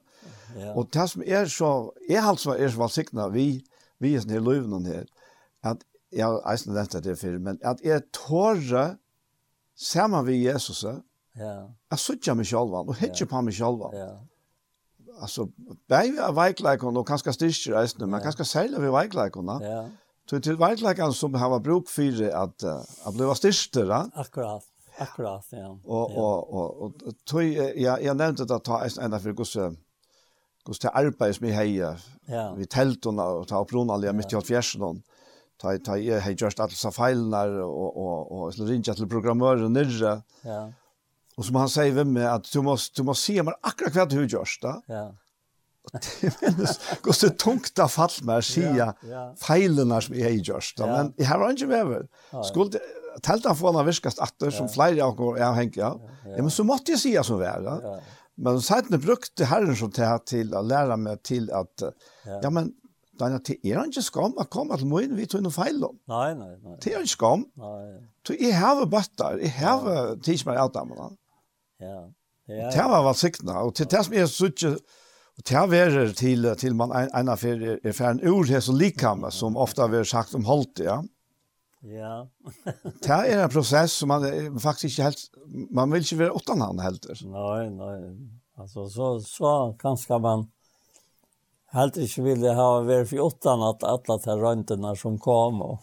Ja. Og det som är så, er alltså är så valsikna vi, vi er sånn her løyvnån her, at jeg har eisen nevnt det før, men at jeg tårer sammen vi Jesus, ja. jeg sutter meg selv, og hitter på meg selv. Ja. Altså, bare vi er veikleikene, og kanskje styrker eisen, men kanskje særlig vi veikleikene. Ja. Så til veikleikene som har bruk for at jeg blir styrkere. Akkurat. Akkurat, ja. Og, og, og, og, og, og, og, og, og, og, og, og, Kus til arbeid som jeg heier, ja. vi teltene og ta opp opprunalige midt i alt halvfjersen, ta, ta jeg hei gjørst alle sa feilene og, og, og, og rinja til programmøren nere. Ja. Og som han sier ved meg, at du må, du må si meg akkurat hva du gjørst da. Ja. Kus til tungt av fall med å si ja, ja. feilene som jeg hei gjørst da. Ja. Men jeg har ikke med meg. Skulle teltene få han virkast atter, som flere av oss er avhengig av. Ja, men så måtte jeg si som var. Ja. ja. Men sen brukte Herren så till till att lära mig till att ja, ja men Daniel, det er ikke skam å komme til morgen, vi tog noe feil om. Nei, nei, nei. Det er ikke skam. Nei. Så jeg har bøtter, jeg har tidsmer alt av meg. Ja. Det var vel siktene, og til det som jeg ikke, og det er til, til man en, en affær er ferdig ur, her er så likhamme, som ofte har vært sagt om holdt, ja. Ja. Ja. det er en process som man faktiskt inte helt man vill ikke være åttan han heller. Nej, nej. Alltså så så kanske man helt ikke ville ha vært för åttan att alla de røntene som kom och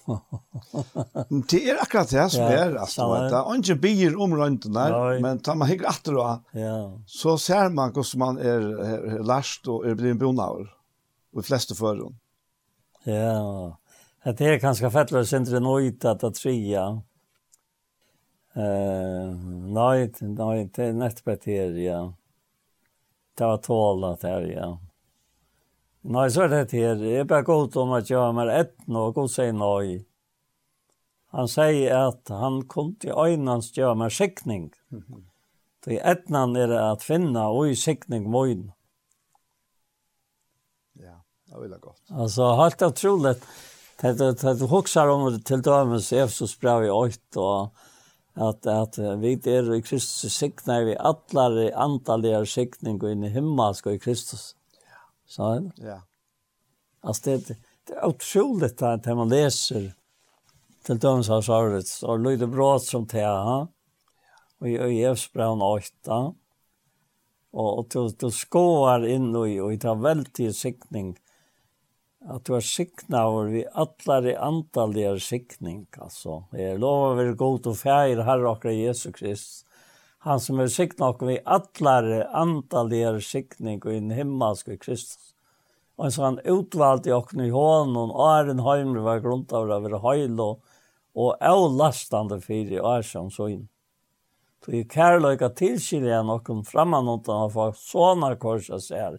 Det är akkurat det som är alltså att det er ikke bier om röntorna men tar man hygg att då. Ja. Så ser man hur man är last och är blivit bonaver, Och de flesta förrun. Ja. Det är ganska fettare centrum at att trea. Eh, nei, nei, det är nätt ja. Det var tålet her, ja. Nei, så är det här. Jag bara godt om att jag har ett nog och sier nei. Han säger att han kom till öjnans gjøre med skickning. Mm -hmm. Det er ett er är det att finna och i skickning mojn. Ja, det vil jeg gott. Alltså, helt otroligt det det det huxar om till dömes Efesos brev i 8 och att att vi är i Kristus signar vi alla antaliga signing och in i himmelska i Kristus. Så ja. Ja. Alltså det det är otroligt att när man läser till dömes har Sarvet så lyder bra som det ha. Och i Efesos brev 8 och och du du skåar in och i ta väldigt signing. Mm at du er sikna over vi allar i andalige sikning, altså. Jeg lover vi god og fægir herre okra Jesu Krist. Han som er sikna okra vi allar i andalige sikning og inn himmelske Kristus. Og en sånn utvald i okna i hånden, og æren heimre var grunnt av det, var heil og, og avlastande fyri og er som så inn. Så i kærløyga tilskilja nokon framanåndan av sånne korset ser,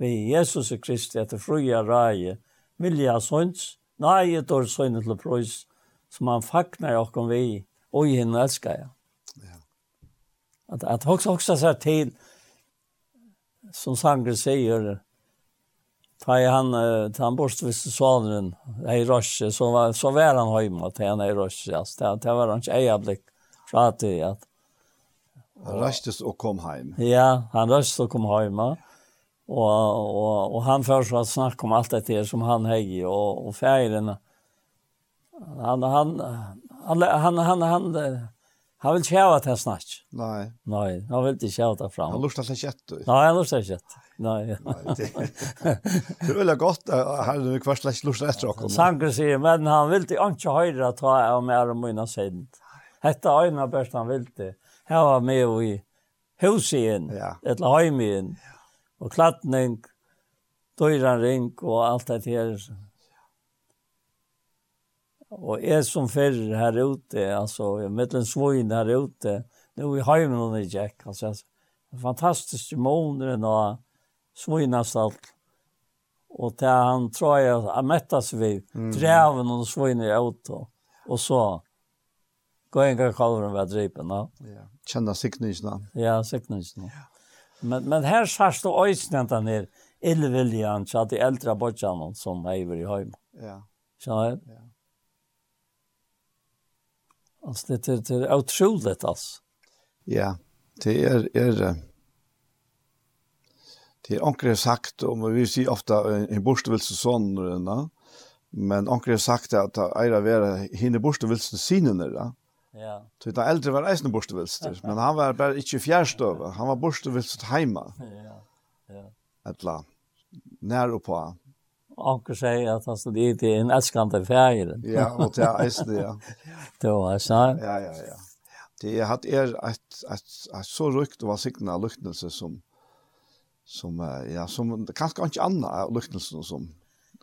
vi Jesus Kristi etter fruja ræje, vilja sønns, nei, et år sønne til prøys, som han fagnar okkom vi, og i henne elskar jeg. Ja. At, at hoks hoksa seg til, som Sangre sier, ta i han, ta han borstviste sonren, ei røsje, så, var, så var han høyma til han ei røsje, altså, det, det var hans eia blikk fra til at, Han rastes og kom heim. Ja, han røstes og kom heima. Ja. Och och og han først var snakk snacka om allt det som han hägg och och färgerna. Han han han han han han han vil kjæva att snack. Nej. Nej, han vill inte kjæva til fram. Han lustar sig kött. Nej, han lustar sig Nei. Nej. Det är väl her er vill kvar slash lurte etter och. Sanker sier, men han vill inte høyre höra ta av mer om mina sent. Hetta øyne bäst han vill til. Här var med i husen. Ja. Ett hemmen. Ja og klatning, døyranring og alt det her. Og jeg som fyrer her ute, altså, jeg en svoin her ute, nå i heimen og i Jack, altså, fantastisk måneder og svoinastalt. Og til han tror jeg, han mettas vi, mm. dreven og svoiner i auto, og så, gå en gang kalver han ved drypen, ja. Ja, kjenner siknysene. Ja, siknysene. Ja. Men, men her sørst du øyne ned illviljan til at de eldre bodjan som lever i hem. Ja. Så du? Ja. Altså, det är det er utroligt, altså. Ja, det er, er det er anker sagt, og vi sier ofta en borstevelse sånn, men anker sagt at eira vera hinne borstevelsen sinene, da. Ja. Så det eldre var eisen borstevilster, men han var bara inte fjärstøve, han var borstevilster heima. Ja, ja. Etla, nær og på. Anker sier at han stod i til en elskande av. Ja, og til eisen, ja. Det var eisen. Ja, ja, ja. Det har at er et, et, et så rykt og valsiktende luktelse som, som, ja, som kanskje ikke annet luktelse som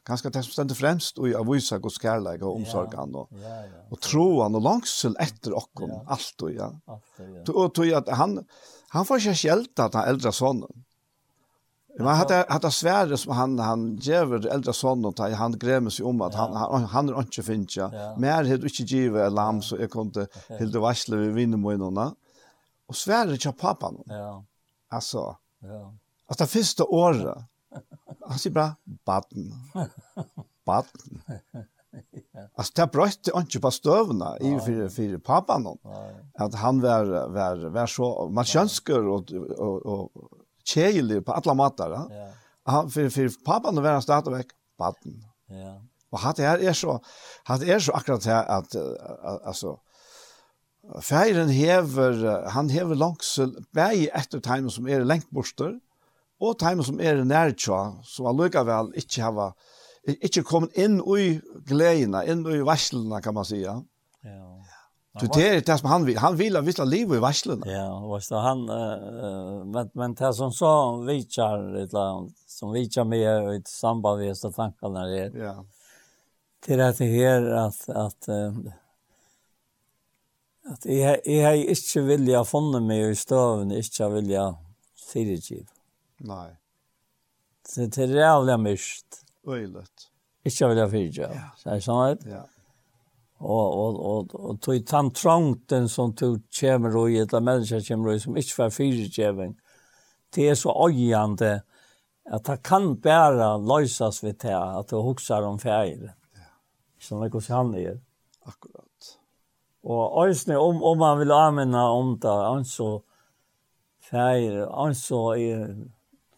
Kanskje det som stender fremst, og jeg viser Guds kærleik og omsorgen, og, ja, ja, og troen og langsel etter okken, ja. alt og ja. Og tog at han, han får ikke skjelta at han eldre sonen. Men hatt det svære som han, han ger eldre sonen, og han gremer seg om at han, han, han er ikke finnes, mer har inte ikke givet lam, så jeg kunne hilde varsle ved vinnemoinene. Og svære ikke pappaen. Ja. Altså, ja. altså det første året, han sier bra, baden. Baden. Alltså det brötte inte på stövna i för för pappan då. Att han var var var så man könskör och och och tjejlig på alla matar. Ja. Han för för pappan då var han starta veck baden. Ja. Och hade är är så hade är så akkurat här att alltså Feiren hever, han hever langsel, bæg etter tegn som er lengt borster, og time som er nærtja, som allikevel ikke hava, ikke kommet inn i gledene, inn i varslene, kan man säga. Ja. Du det är det som han vill. Han vill ha vissa liv i varslen. Ja, och så han uh, men men det som så vichar ett land som vichar med ett samband med så tankarna är. Ja. Det är det här att att um, att jag jag har inte vilja funna mig i stöven, inte vilja fyrtjib. Nei. Så det är jävla mist. Öjligt. Ikke vil jeg fyrtja. Ja. Så det sånn? Ja. Og, og, og, og tog tann trangten som tog kommer og i, eller mennesker kommer og i, som ikke var fyrtjeving, det er så øyende at det kan bare løses ved det, at du husker om ferie. Ja. Sånn at hvordan han er. Akkurat. Og øyne, om, om man vil anvende om det, altså så ferie, altså så er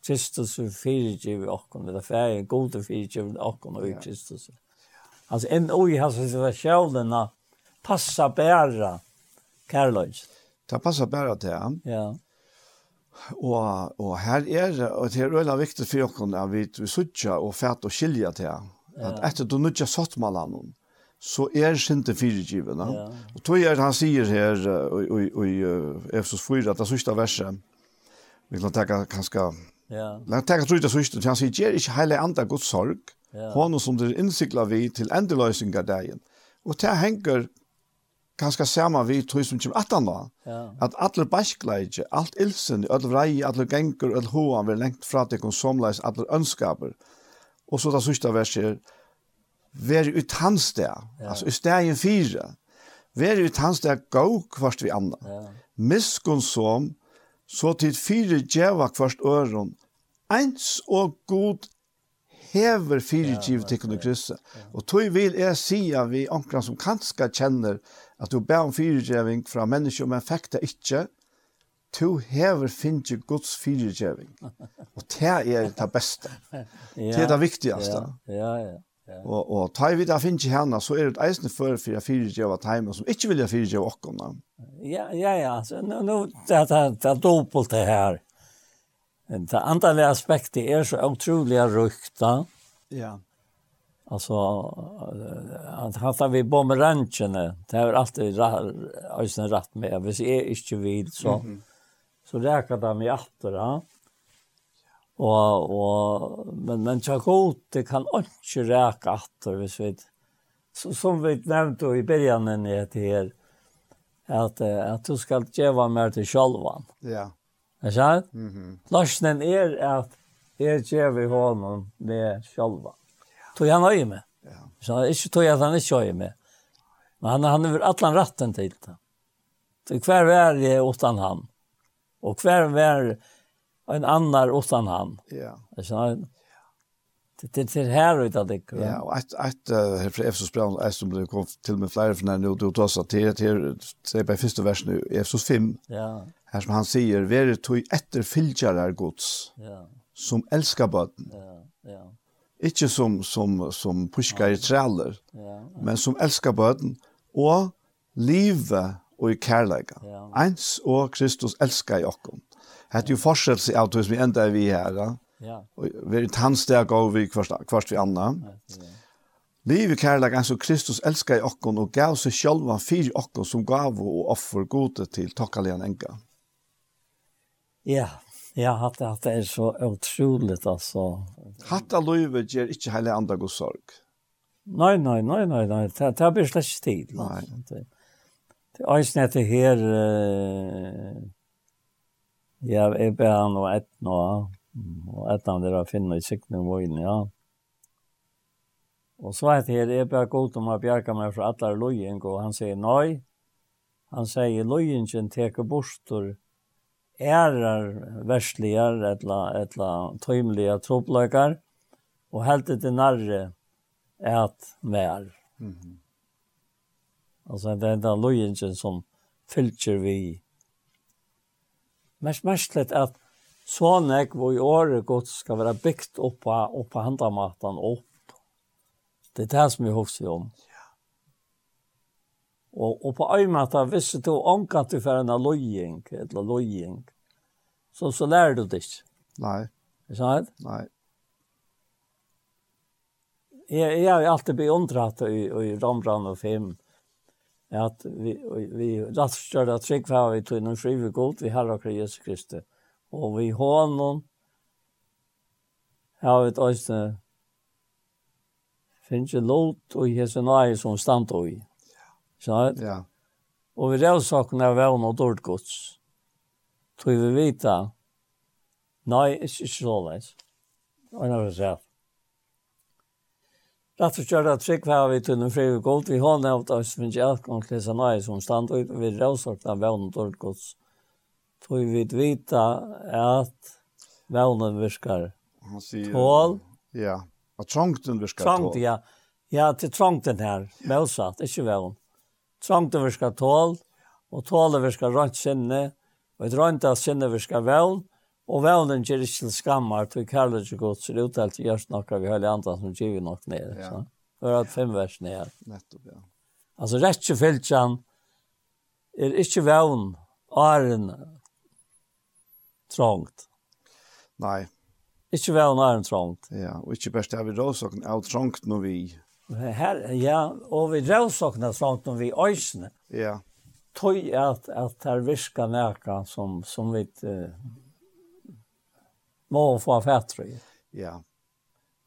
Kristus er fyrirgivet okkon, er færre er gode fyrirgivet okkon og i Kristus. Altså, enn oi hans situasjonerna passa bæra kærløys. Det passa bæra til han. Ja. Og, og her er, og det er veldig viktig for okkon at vi, vi sutja og fæt og skilja til han. At etter du nødja satt med han, så er sinte fyrirgivene. Ja. Og tog er han sier her i Efesos 4, at det sørste verset, vi kan tenke kanskje Ja. När jag tänker ut det så är han säger, ger inte heile andra Guds sorg. Ja. Hon som det insiklar vi till ändelösningar dagen. Og det hänger ganska samma vi tror som kommer attan då. Ja. At alla baskleje, alt ilsen, all vrei, alla gengur, all hoan vil lengt fra til konsomlais, alla önskaper. Og så det sista verset Vær ut hans der, altså i stegen fire. Vær ut hans der gå kvart vi andre. Ja. Miskunn som, så tid fire djeva kvart øron, eins og god hever fyrirgivet til kunne krysse. Og tog vil jeg sia vi ankra som kanska kjenner at du ber om fyrirgiving fra mennesker, men fikk det ikke, to hever finnes Guds fyrirgiving. Og det er det beste. Det er det viktigaste. Ja, ja, ja. Og, og ta vi det finnes henne, så er det eisende for for jeg fyrirgiver timen som ikke vil jeg fyrirgiver åkken. Ja, ja, ja. Nå, nå, det er dobbelt det her. Det andra aspektet är så otroligt rykta. Ja. Alltså att hatta vi bomberancherna, det är alltid ösnen rätt med. Hvis jag inte vid så, mm -hmm. så räkar de i attorna. Og, og, men, men det kan ikke ræka atter, hvis vi, så, som vi nevnte i begynnelsen her, at, at du skal djeva mer til sjølvan. Ja. Yeah. Er sant? Mm -hmm. Larsen er at jeg gjør honom med sjølva. Tog han øye med. Ja. Så ikke tog at han ikke øye med. Men han, han er allan ratten til det. Så hver vær er utan han. Og hver vær en annar utan han. Ja. Er sant? Det ser här ut att det Ja, att att här för Efesos brev är som det kom till med flera från nu då tas att det här se på första versen nu Efesos 5. Ja. Här som han säger, "Ver tog efter filjarar Guds." Ja. Som älskar barn. Ja, ja. Inte som som som pushkar i träller. Ja. Men som älskar barn och livet och i kärleken. Ja. Ens och Kristus älskar i oss. Hade ju forskelse i allt vi ända vi här. Ja. Ja. Og vi er tannsteg og vi kvart vi anna. Liv i kærleik enn som Kristus elskar i okkon og gav seg sjálva fyrir okkon som gav og offer gode til takkalian enka. Ja, ja, hatt det er så utroligt, altså. Hatt av livet gjør ikke heile andre god sorg. Nei, nei, nei, nei, nei, det, det blir slett tid. Nei. Det det er eisen etter her, uh, ja, jeg ber han og et nå, Og et av dere finner i sikten og inn, ja. Og så er det her, jeg ber godt om å bjerke meg fra alle løyen, og han sier nei. Han sier løyen ikke teker bostor, ærer versligar, etla, etla tøymelige troppløkar, og helt til nærre et mer. Mm -hmm. Altså, det er den løyen som fylker vi. Mest mestlet at så nek hvor i året godt skal være bygd opp på, opp på handamaten opp. Det er det som vi husker om. Og, og på en måte, hvis du omkant du for en løying, eller løying, så, så lærer du det ikke. Nei. Er sant? Nei. Jeg, jeg har alltid beundret i, i Rambran og Fem, at vi, vi, vi rett og slett at trygg var vi tog noen skrive god, vi har akkurat Jesus Kristus og vi honom har vi også finnes ikke lot og jesenai som stand og i. Så, ja. Og vi revsakene er vevn og dårlig gods. Tror vi vita, nei, ikke så leis. Og når vi ser. Rett og slett at trygg var vi til den fri og gold. Vi har nevnt oss, finnes ikke alt kan klesa nøye som stand og i. Vi revsakene er vevn og dårlig gods. Tog vi vita at vevnen virkar tål. Ja, at trångten virkar tål. Trångt, ja. Ja, til trångten her, motsatt, ikke vevn. Trångten virkar tål, og tålet virkar rønt sinne, og et rønt av sinne virkar vevn, og vevnen gjør ikke til skammar. til kærlighet ikke godt, så det uttalt gjørs noe vi høylig andre som gjør nok ned. Ja. Så. Det at fem vers ned. Nettopp, ja. Altså, rett og fyllt er ikke vevn, åren trångt. Nei. Ikke vel når en trångt. Ja, og ikke best er vi råsokken av trångt når vi... Her, ja, og vi råsokken av trångt når vi øysene. Ja. Tøy at, at her virker nærka som, som vi uh, må få fætre i. Ja.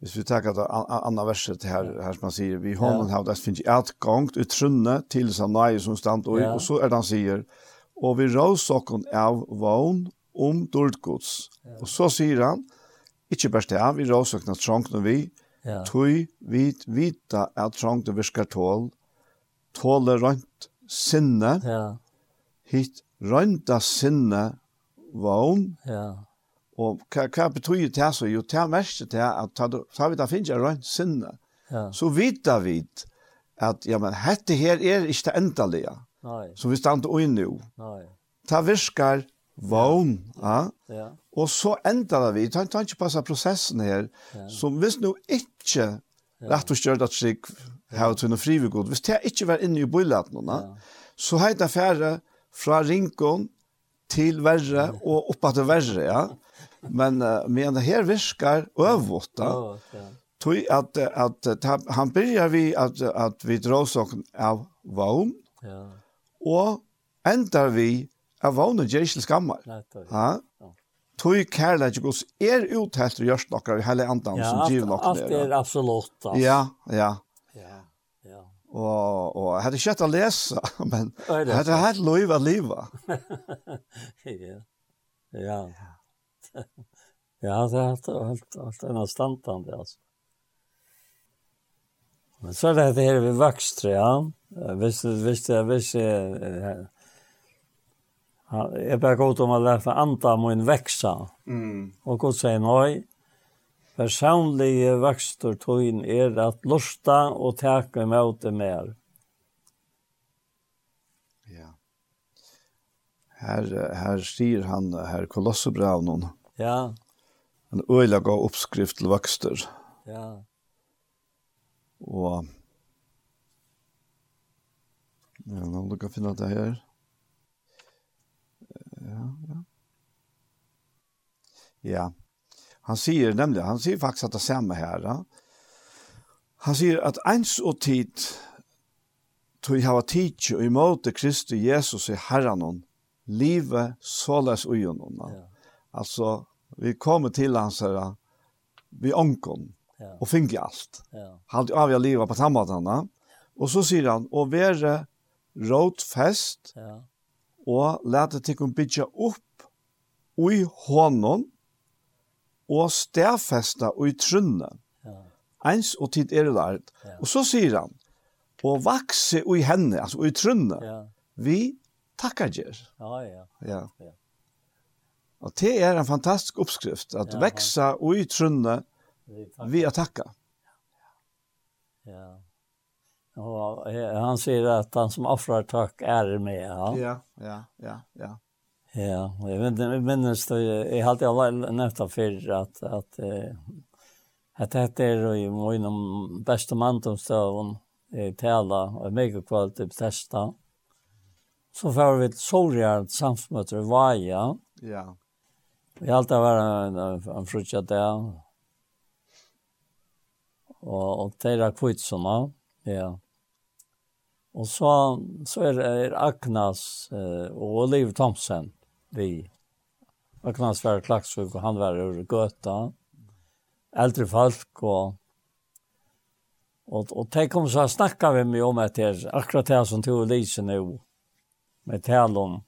Hvis vi tar et annet verset her, her som han sier, vi hånden har det finnes et gangt ut trunne til seg nøye som stand og, ja. og så er det han sier, og vi råsokken av vogn om dårdgods. Ja. Og så sier han, ikke bare det, vi råsøkene trångt når vi, ja. Tui vi vita at trångten virker tål, tåle rønt sinne, ja. hit rønta sinne vogn, ja. og hva, hva betyr det så? Jo, det er mest til at ta, ta vi da finner rønt sinne, ja. så vita vi at ja, men hette her er ikke det endelige. Nei. som vi stand og nu. Nei. Ta virkar vogn, ja. ja. Og så endar vi, ta ta ikke passa prosessen her, ja. som hvis nu ikke rett og stjørt at slik her til noe frivigod, hvis det ikke var inne i bøylaten, ja. så heit det færre fra rinkon til verre og oppa til verre, ja. Men, uh, men her virkar øvått, da. Ja. Tui at, at, at han byrjar vi at, at vi drar oss av vogn, ja. og endar vi av var noe ikke skammer. Ja. Tøy kærleik gos er uthelt og gjørst nokkar i hele andan ja, som giver nokkar. Alt er absolutt. Altså. Ja, ja. Ja, ja. Og, og jeg hadde ikke å lese, men jeg hadde hatt lov av livet. ja. Ja. Ja, det er alt, alt, alt en av standande, altså. Men så er det her vi vokste, ja. Hvis, hvis, hvis, hvis, Jeg bare gott om å lete anda min veksa. Mm. Og Gud sier nøy, personlige vekster tøyen er at lusta og teke imot det mer. Ja. Her, her sier han, her kolossebraunen. Ja. En øyla gav oppskrift til vekster. Ja. Og... Ja, nå lukker jeg finne det her ja, ja. Ja. Han säger nämligen, han sier faktiskt att det samme här. Ja? Han sier att ens og tid tog hava tid och emot Kristi Jesus i Herren hon livet såles och genom. Ja. Alltså vi kommer till hans här vi ankon ja. och finner allt. Ja. Han av jag leva på samma sätt. Och så säger han och være rådfest, Ja og lete til å bygge upp i hånden og stedfeste i trunnen. Ja. Eins og tid er lært. Ja. Og så sier han, og vakse i henne, altså i trunnen, ja. vi takkar gjer. Ja, ja. ja. ja. Og det er en fantastisk oppskrift, at ja, veksa i trunne vi at takka. Ja. ja. Och han säger att han som offrar tack är med. Ja, ja, ja, ja. ja. Ja, jag vet inte, minns det, jag har alltid alla nämnt för att, att, att det är i min bästa mantomstöven i Tela och mega kvalitet testa. Så får vi ett sorgärd samsmöte i Vaja. Ja. Vi har alltid varit en, en frutja där. Och, och det är kvitsorna, ja. Og så, så er, er Agnes eh, og Olive Thomsen vi. Agnes var klaksug og han var ur gøta. Eldre folk og Og, og de kom så snakka vi med om etter akkurat det som tog Lise nå, med tal om.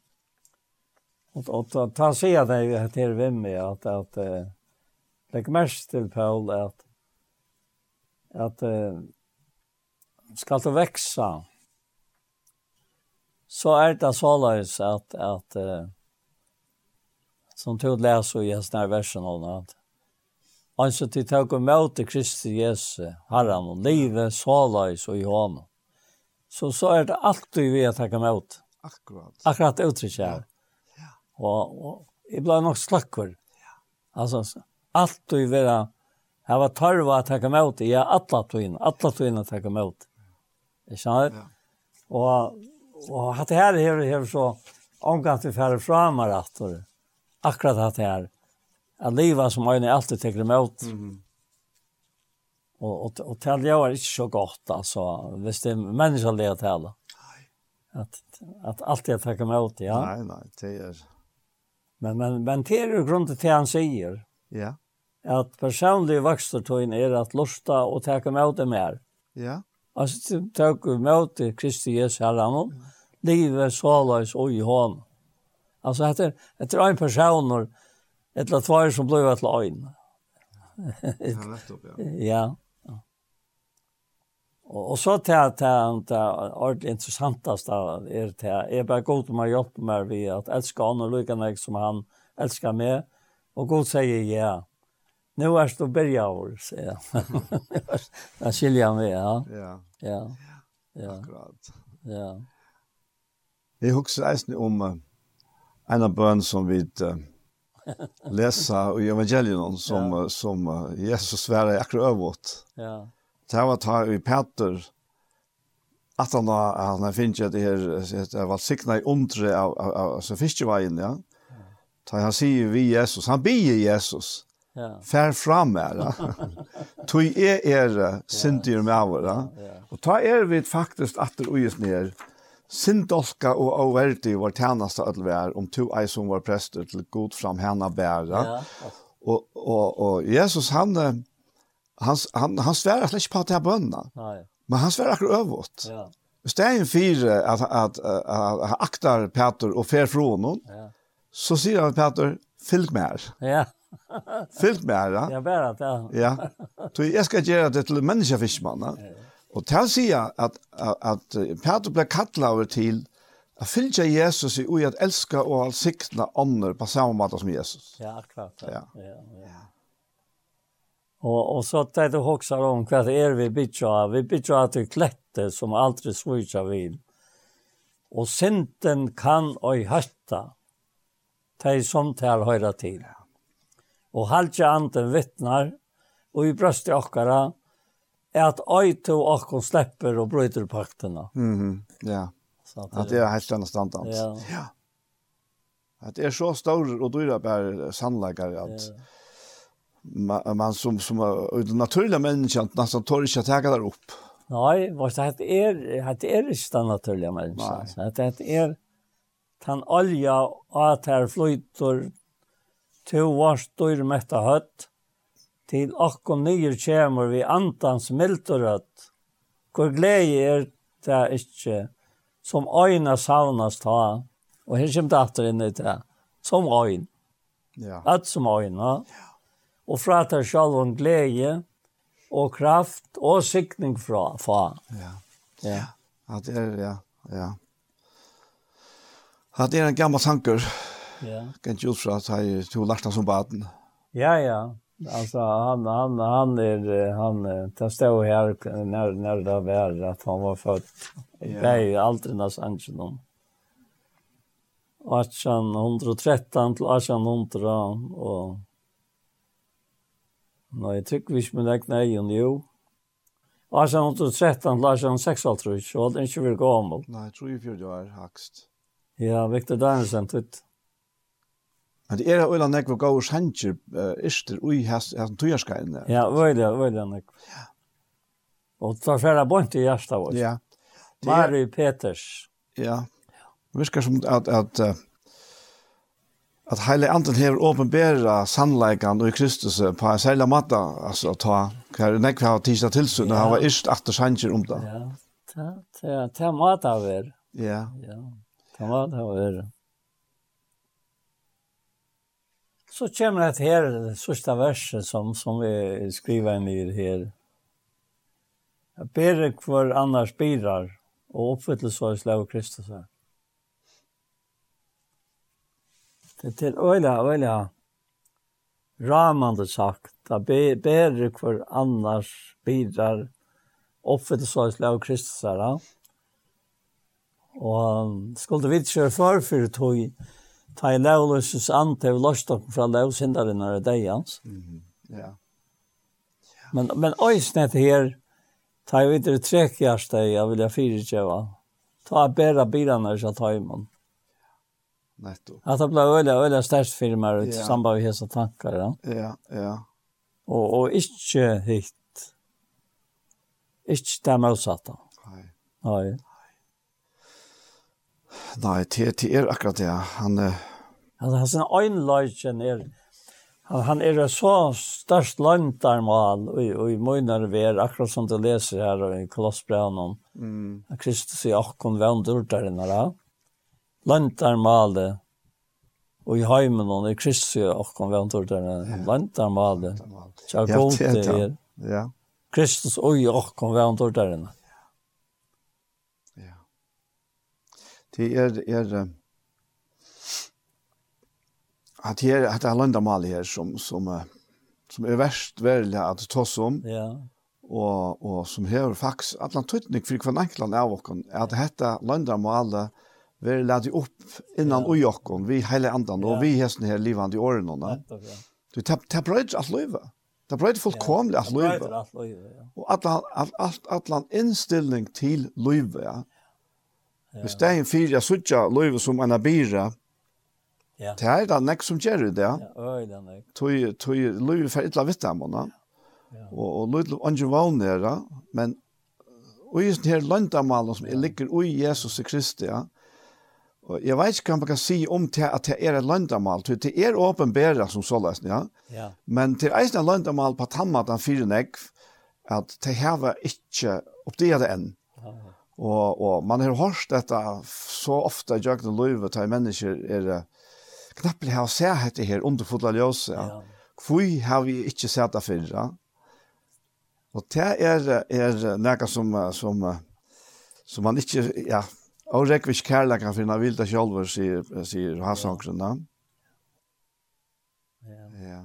Og, og ta sier det till vi med at, at uh, legg mest til Paul at, at uh, skal du veksa, så er det såleis at, at uh, som tog leser i hans nær versen om at han som til tog og møte Kristi Jesu, herren og livet, såleis og i hånden. Så så er det alltid vi at jeg kan møte. Akkurat. Akkurat uttrykk. Ja. ja. Og, og jeg ble nok slakker. Ja. Altså, alltid vi at jeg var tarva å ta kan møte. Jeg er alle togene, alle togene å ta kan ut. Ikke sant? Ja. Og och att det här är så omgått vi färre framar att akkurat att det här att leva som øyne alltid tar emot. Mm. Och och och til jag var inte så gott alltså visst det människan det att tala. Nej. Att att alltid med emot ja. Nej nej det er Men men men det är ju grunden till han säger. Ja. Att personlig vokstertøyen er in är att lusta och ta emot det mer. Ja. Altså, Han med møte Kristi Jesu herren, livet såleis og i hånd. Altså, etter, etter en person, et etter tvær som ble et en. Ja, nettopp, ja. Ja. Og, og så til det ordentlig interessanteste er til jeg er bare god om å hjelpe meg ved at elsker han og lykke meg som han elsker meg, og god sier ja. Yeah nu är det börja år, säger jag. Jag skiljer mig, ja. Ja. Ja. ja. Akkurat. Ja. Jag huxar eisen om en av bön som vi läsa i evangelion som, ja. som Jesus svärar akkurat överåt. Ja. Det var ta i Peter att han har han har finnit att det här det var signa i undre av av så fiskevägen ja. Ta han säger vi Jesus, han ber Jesus. Ja. Fær fram er. Tui er er sindir med over. Og ta er vi faktisk atter uges ned. Sindolka og overdi var tjeneste ødelvær om to ei som var prester til god fram henne bæra. Ja. Og, og, og Jesus han, han, han, han sværer ikke på at det er bønna. Nei. Men han sværer akkurat øvått. Ja. Stein fyra att att att aktar Peter och fer från hon. Ja. Så sier han Peter fylg med. Ja. Fyllt med her, Ja, bara det. Ja. Så jeg skal gjøre det till Og til å si at, at, at Peter ble kattlet over til att fylja Jesus i och att älska och all sikna andra på samma måte som Jesus. Ja, akkurat. Ja. Ja. ja. Og, og så att du hoxar om hva det er vi bitchar. Vi bytter av til klette som aldri switchar vid. Og senten kan oi hötta. de som tar höra til. Ja og halja anden vittnar, og i brøst i okkara, er at øyto okkon slipper og bryter pakterna. Mm. Ja, så at det, at det er helt stanna standant. Ja. ja. At det er så stor og dyra bær sannleggare at ja. man, man som, som uh, naturliga människan nästan tar inte att täcka där upp. Nei, vars det er, det er ikke den naturlige mennesken. Det er tan olja at her flyter to var styr metta høtt, til okkom nyer kjemur vi antans mildorøtt, hvor glede er det ikkje, som øyne savnas ta, og her kommer det atter inn i det, som øyne. ja. at som øyna, og fra til sjalv om glede, og kraft, og sikning fra fra. Ja, ja, ja, det er, ja, ja. Det er en gammal tanker, Ja. Kan ju fra sig to lasta som baden. Ja ja. Alltså han han han är han testar här när när det var att han var född. Ja. Nej, aldrig när sanchen om. 1813 til 1800 og Nei, jeg tykker vi ikke med deg nei, jo. 1813 til 1856, og det er ikke vi gammel. Nei, jeg tror jeg för det er hakst. Ja, Victor Danielsen, tytt. Men det er øyla nekva gaur sanger uh, ister ui hans tujarskain der. Ja, veldig, veldig nekva. Ja. Og det var færa i hjärsta vårt. Ja. Mari Peters. Ja. Det virker som at, at, at, at heile anden hever åpenbæra sannleikan og i Kristus på en særlig måte, altså ta hver nekva av tisdag tilsyn, og hava ist atter sanger om det. Ja, det ta, ta matta av er. Ja. Ja, ta matta av er. Så kommer det här, det sista verset som, som vi skriver ner här. Jeg ber för annars bidrar och uppfyllelse av slag Kristus. Det er till øyla, øyla ramande sagt. Jag ber för annars bidrar uppfyllelse av slag Kristus. Ja? Och skulle vi inte köra för för tog ta i lovløses ant til lovstokken fra lovsinderen er deg hans. Mm -hmm. Ja. ja. Men, men øysnet her, ta i videre trekkjærsteg, jeg vil jeg fyrirkjøve. Ta i bæra bilene som ta i munn. Netto. At det ble öliga, öliga størst firmar ut ja. samband med hesa tankar. Ja, ja. ja. Og, og ikke hitt. Ikke det motsatta. Nei. Nei. Nei, det, det er akkurat det. Han, Han har sin øynløyken er, han, han er så størst løntarmal og, og i møgnar ver, akkurat som du leser her i Kolossbrevnen, mm. at Kristus i akkon vendurtaren her, løntarmale, og i heimen og i Kristus i akkon vendurtaren, løntarmale, det er, ja. Kristus og i akkon vendurtaren. Ja. Det er, er, at her at det landar mal her som som som er verst väl at ta som. Ja. Og og som här fax Atlantutnik for kvar enklan är och At hetta landar mal vi lade upp innan ja. och Jakob vi heile andan og ja. vi hesten her livande i åren då. Du tapp tapp bröd att leva. Det brøyde fullkomlig at løyve. Og atlan at atlan innstilling til løyve, ja. Ja. Hvis det er en fyra, jeg sutja løyve som en abira, Ja. Det er det nek som gjør det, ja. Ja, øy, det er nek. Tøy, tøy, løy for illa vitt annet dem, ja. Og, og løy til andre valnere, men og i sånne her løndamalen som jeg ligger ui Jesus i Kristi, ja. Og jeg vet ikke hva man kan si om til at det er et løndamal, til det er åpenbæra som så løsning, ja. ja. Men til eisen er løndamal på tammaten fire negv, at det hever ikke oppdeget enn. Ja. Og, og man har hørt dette så ofte i jøkken og løyve til mennesker er det, knappelig har sett dette her underfotla ljøse. Ja. Hvor har vi ikke sett det før? Ja? Og det er, er noe som, som, som man ikke, ja, og rekvis ikke kærlighet kan finne vilda sjølver, sier, sier Hassankren. Ja. ja.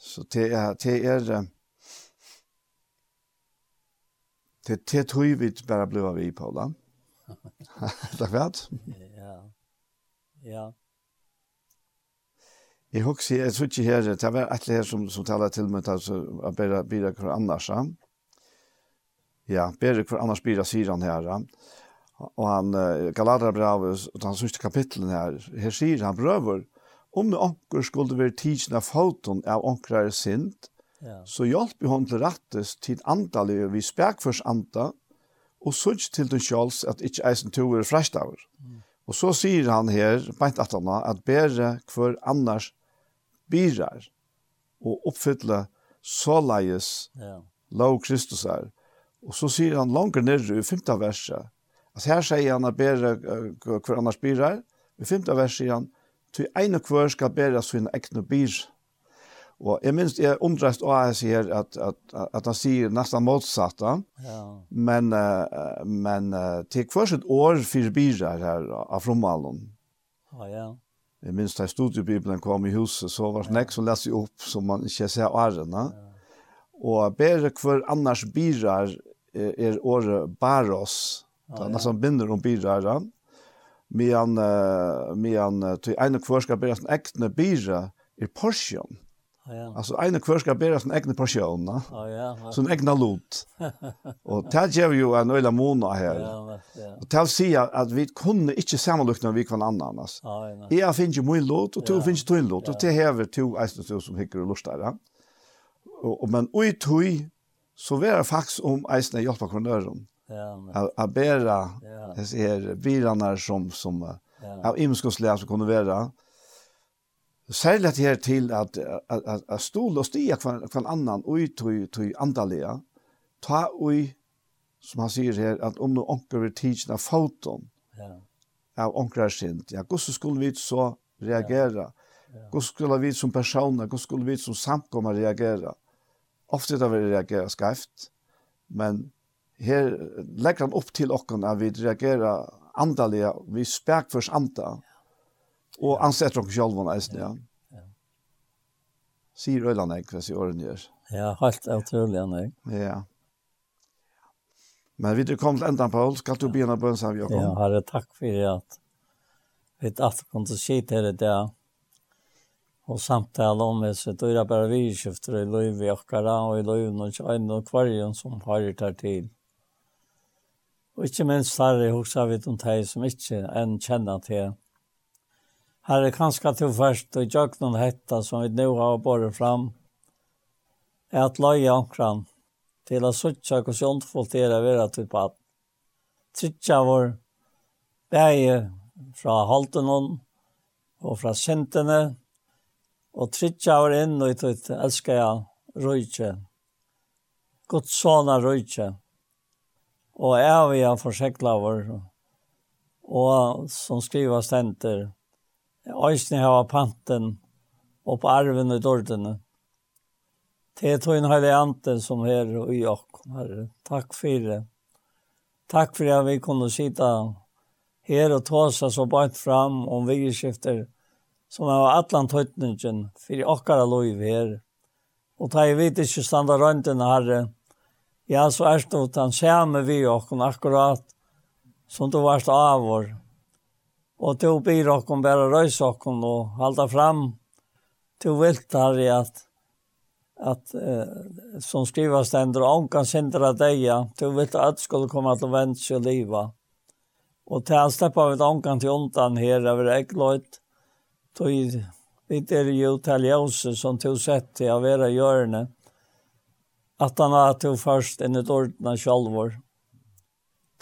Så det er, det er, det, det tror vi bare ble vi på, da. Takk for at. Ja ja. Jeg husker, jeg tror ikke her, det var et her som, som taler til meg, altså, å bedre, blir hver annars, ja. Ja, bedre hver annars blir sier han her, ja. Og han, uh, Galadra Braves, og han synes kapitlen her, her sier han, brøver, om det anker skulle være tidsen av foten av anker er sint, ja. så hjelp vi hon til rattes til andalig, vi spek først anda, og synes til den sjals at ikke eisen to er frestaver. Mm. Og så sier han her, beint at han, at bære hver annars byrar og oppfylle såleies ja. lov Kristus er. Og så sier han langt nere i femte verset. at her sier han at bære hver annars byrar. I femte verset sier han, til ein og hver skal bære sin egne byrar». Og jeg minst jeg undrast og jeg sier at, at, at han sier nesten motsatt da. Ja. Men, uh, men uh, til hver sitt år fyrir birar her av Fromalen. Ja, ja. Jeg minns da studiebibelen kom i huset, så var det nek som leser opp, som man ikke ser årene. Ja. Og bare hver annars birar er, er året baros. Ja, ja. Nesten binder om birar da. Medan, uh, medan, uh, til ene hver skal bære en ektne birar, er porsjon ja. Alltså en kvar ska bära sin egna passion, va? Ja, ja. Sin egna lot. och det ger ju en öla mona här. Ja, ja. Och det säger att vi kunde inte sammanlukna vi kan annan alltså. Ja, nej. Jag finns ju min lot och du finns ju din lot och det häver två ästor som hickar och lustar, ja. Och, om men oj toj så var det faktiskt om ästna hjälpa kronören. Ja. Att bära ja. det är bilarna som som ja. av imskosläs kunde vara. Ja Særlig at her til at, at, at, at stål og stia kvann kvann annan ui tui, tui andalega, ta ui, som han sier her, at om nu onker vil tidsen av foton, ja. av onker er sint, ja, hvordan skulle vi så reagera? Ja. Hvordan skulle vi som personer, hvordan skulle vi som samkommer reagera? Ofte da vi reagera skreft, men her legger han opp til okken at vi reagera andalega, vi spek først anda, Og ansetter dere selv om eisen, ja. ja. Sier Øyland jeg, hva sier årene gjør. Ja, helt utrolig, jeg. Ja. Men vi er kommet til enden, Paul. Skal du begynne bønn, sa vi, Jakob? Ja, herre, takk for at vi at kom til å si til det der. Og samtale om det, så det er bare vi skifter i løyv i akkara, og i løyv og kjøyne og kvarjen som har det her til. Og ikke minst herre, hos jeg vet om deg som ikke enn kjenner til Här är kanske till först och jag någon hetta som vi nå har båret fram. er at løye omkran til å suttja hur sunt folk å være til på at trytja vår bæge fra halten og fra sentene og trytja vår in och ut älskar jeg røyke, Guds sånne røyke, og er vi har försäkla vår og som skriva ständer. Øysene har panten og på arven i dårdene. Det er tøyen heilig ante som her og i åkken, herre. Takk for det. Takk for at vi kunne sitte her og ta oss så bant fram om virkeskifter som er atlant høytningen for åkker lov her. Og ta i vidt ikke standa røntgen, herre. Ja, så er det han samme vi åkken akkurat som du varst av vår Og du blir och bare røys och og halda fram. Till viltar i at, at eh, som skrivas ständer om kan sindra du vil vilt att skulle komme til vänts og liva. Og til att släppa vi ett til till her, här över ägglöjt tog vi der jo til taljose som tog sett til å være hjørne, at han har tog først inn i ordna självor.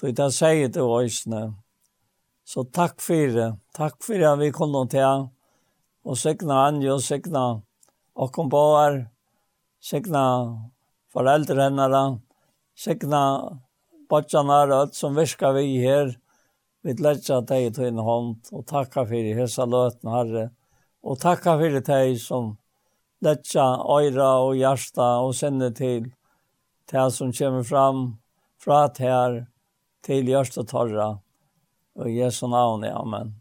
Tog det säger till oss när Så takk for det. Takk for at vi kom til. Og sikna Anja og sikna Åkken Båer, sikna foreldre hennere, sikna bortjene og alt som virker vi her. Vi lærte deg til en hånd, og takka for det hese løten, Herre. Og takka for det deg som lærte øyre og hjerte og sende til det som kommer fram fra det her til hjertet torra. Og i Jesu navn, amen.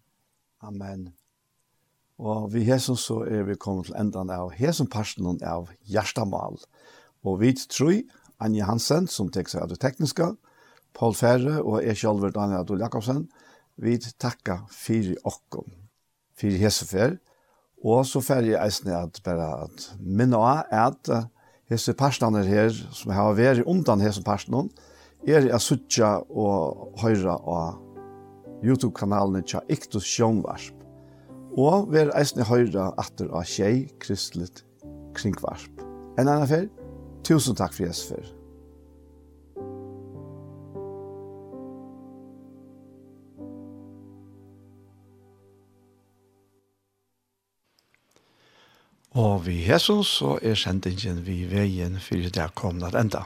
Amen. Og vi Jesu så er vi kommet til endan av hesen parsten av Gjerstamal. Og vi tror Anja Hansen, som tek seg av det tekniske, Paul Ferre og jeg selv, Daniel Adol Jakobsen, vi takker fire okkom, fire hesefer, og så fer jeg eisne at bare at minne av at hese personer her, som har vært undan hese personen, er jeg suttja og høyre og YouTube-kanalen tja Iktus Sjønvarp. Og ver eisne høyra atter av tjei kristelig kringvarp. En annen fer, tusen takk for jes for. Og vi Jesus så er sendingen vi veien for det komna enda.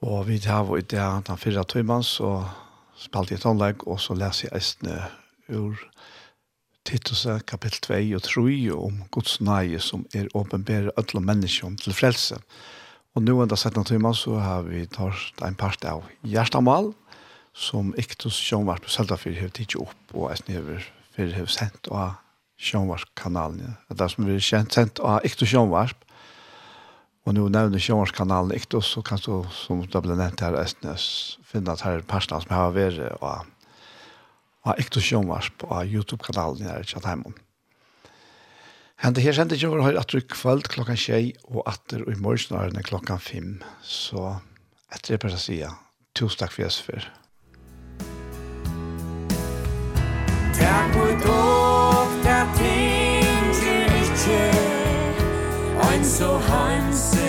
Og vi tar vår idé den fyrre tøymann, så spalte jeg tonlegg, og så leser jeg eisne ur Titus kapittel 2 og 3 om Guds nøye som er åpenbære alle mennesker til frelse. Og nå enda 17 timer så har vi tatt en part av Gjerstamal, som Iktus Sjønvart på Seldafyr har tidsi opp og eisne har fyrir har sendt av Sjønvart-kanalen. Det som vi har sendt av Iktus Sjønvart, og nå nevner Sjønvart-kanalen Iktus, så kan du, som det ble nevnt her, eisne finne at her personer som har vært og har ikke sjønvars på YouTube-kanalen her i Kjøtheimen. Hende her sendte ikke over høyre at du kveld klokka tjei og atter og i morgen er det klokka fem. Så etter det bare sier, tusen takk for Jesus for. Takk for dere, takk for dere, takk så dere,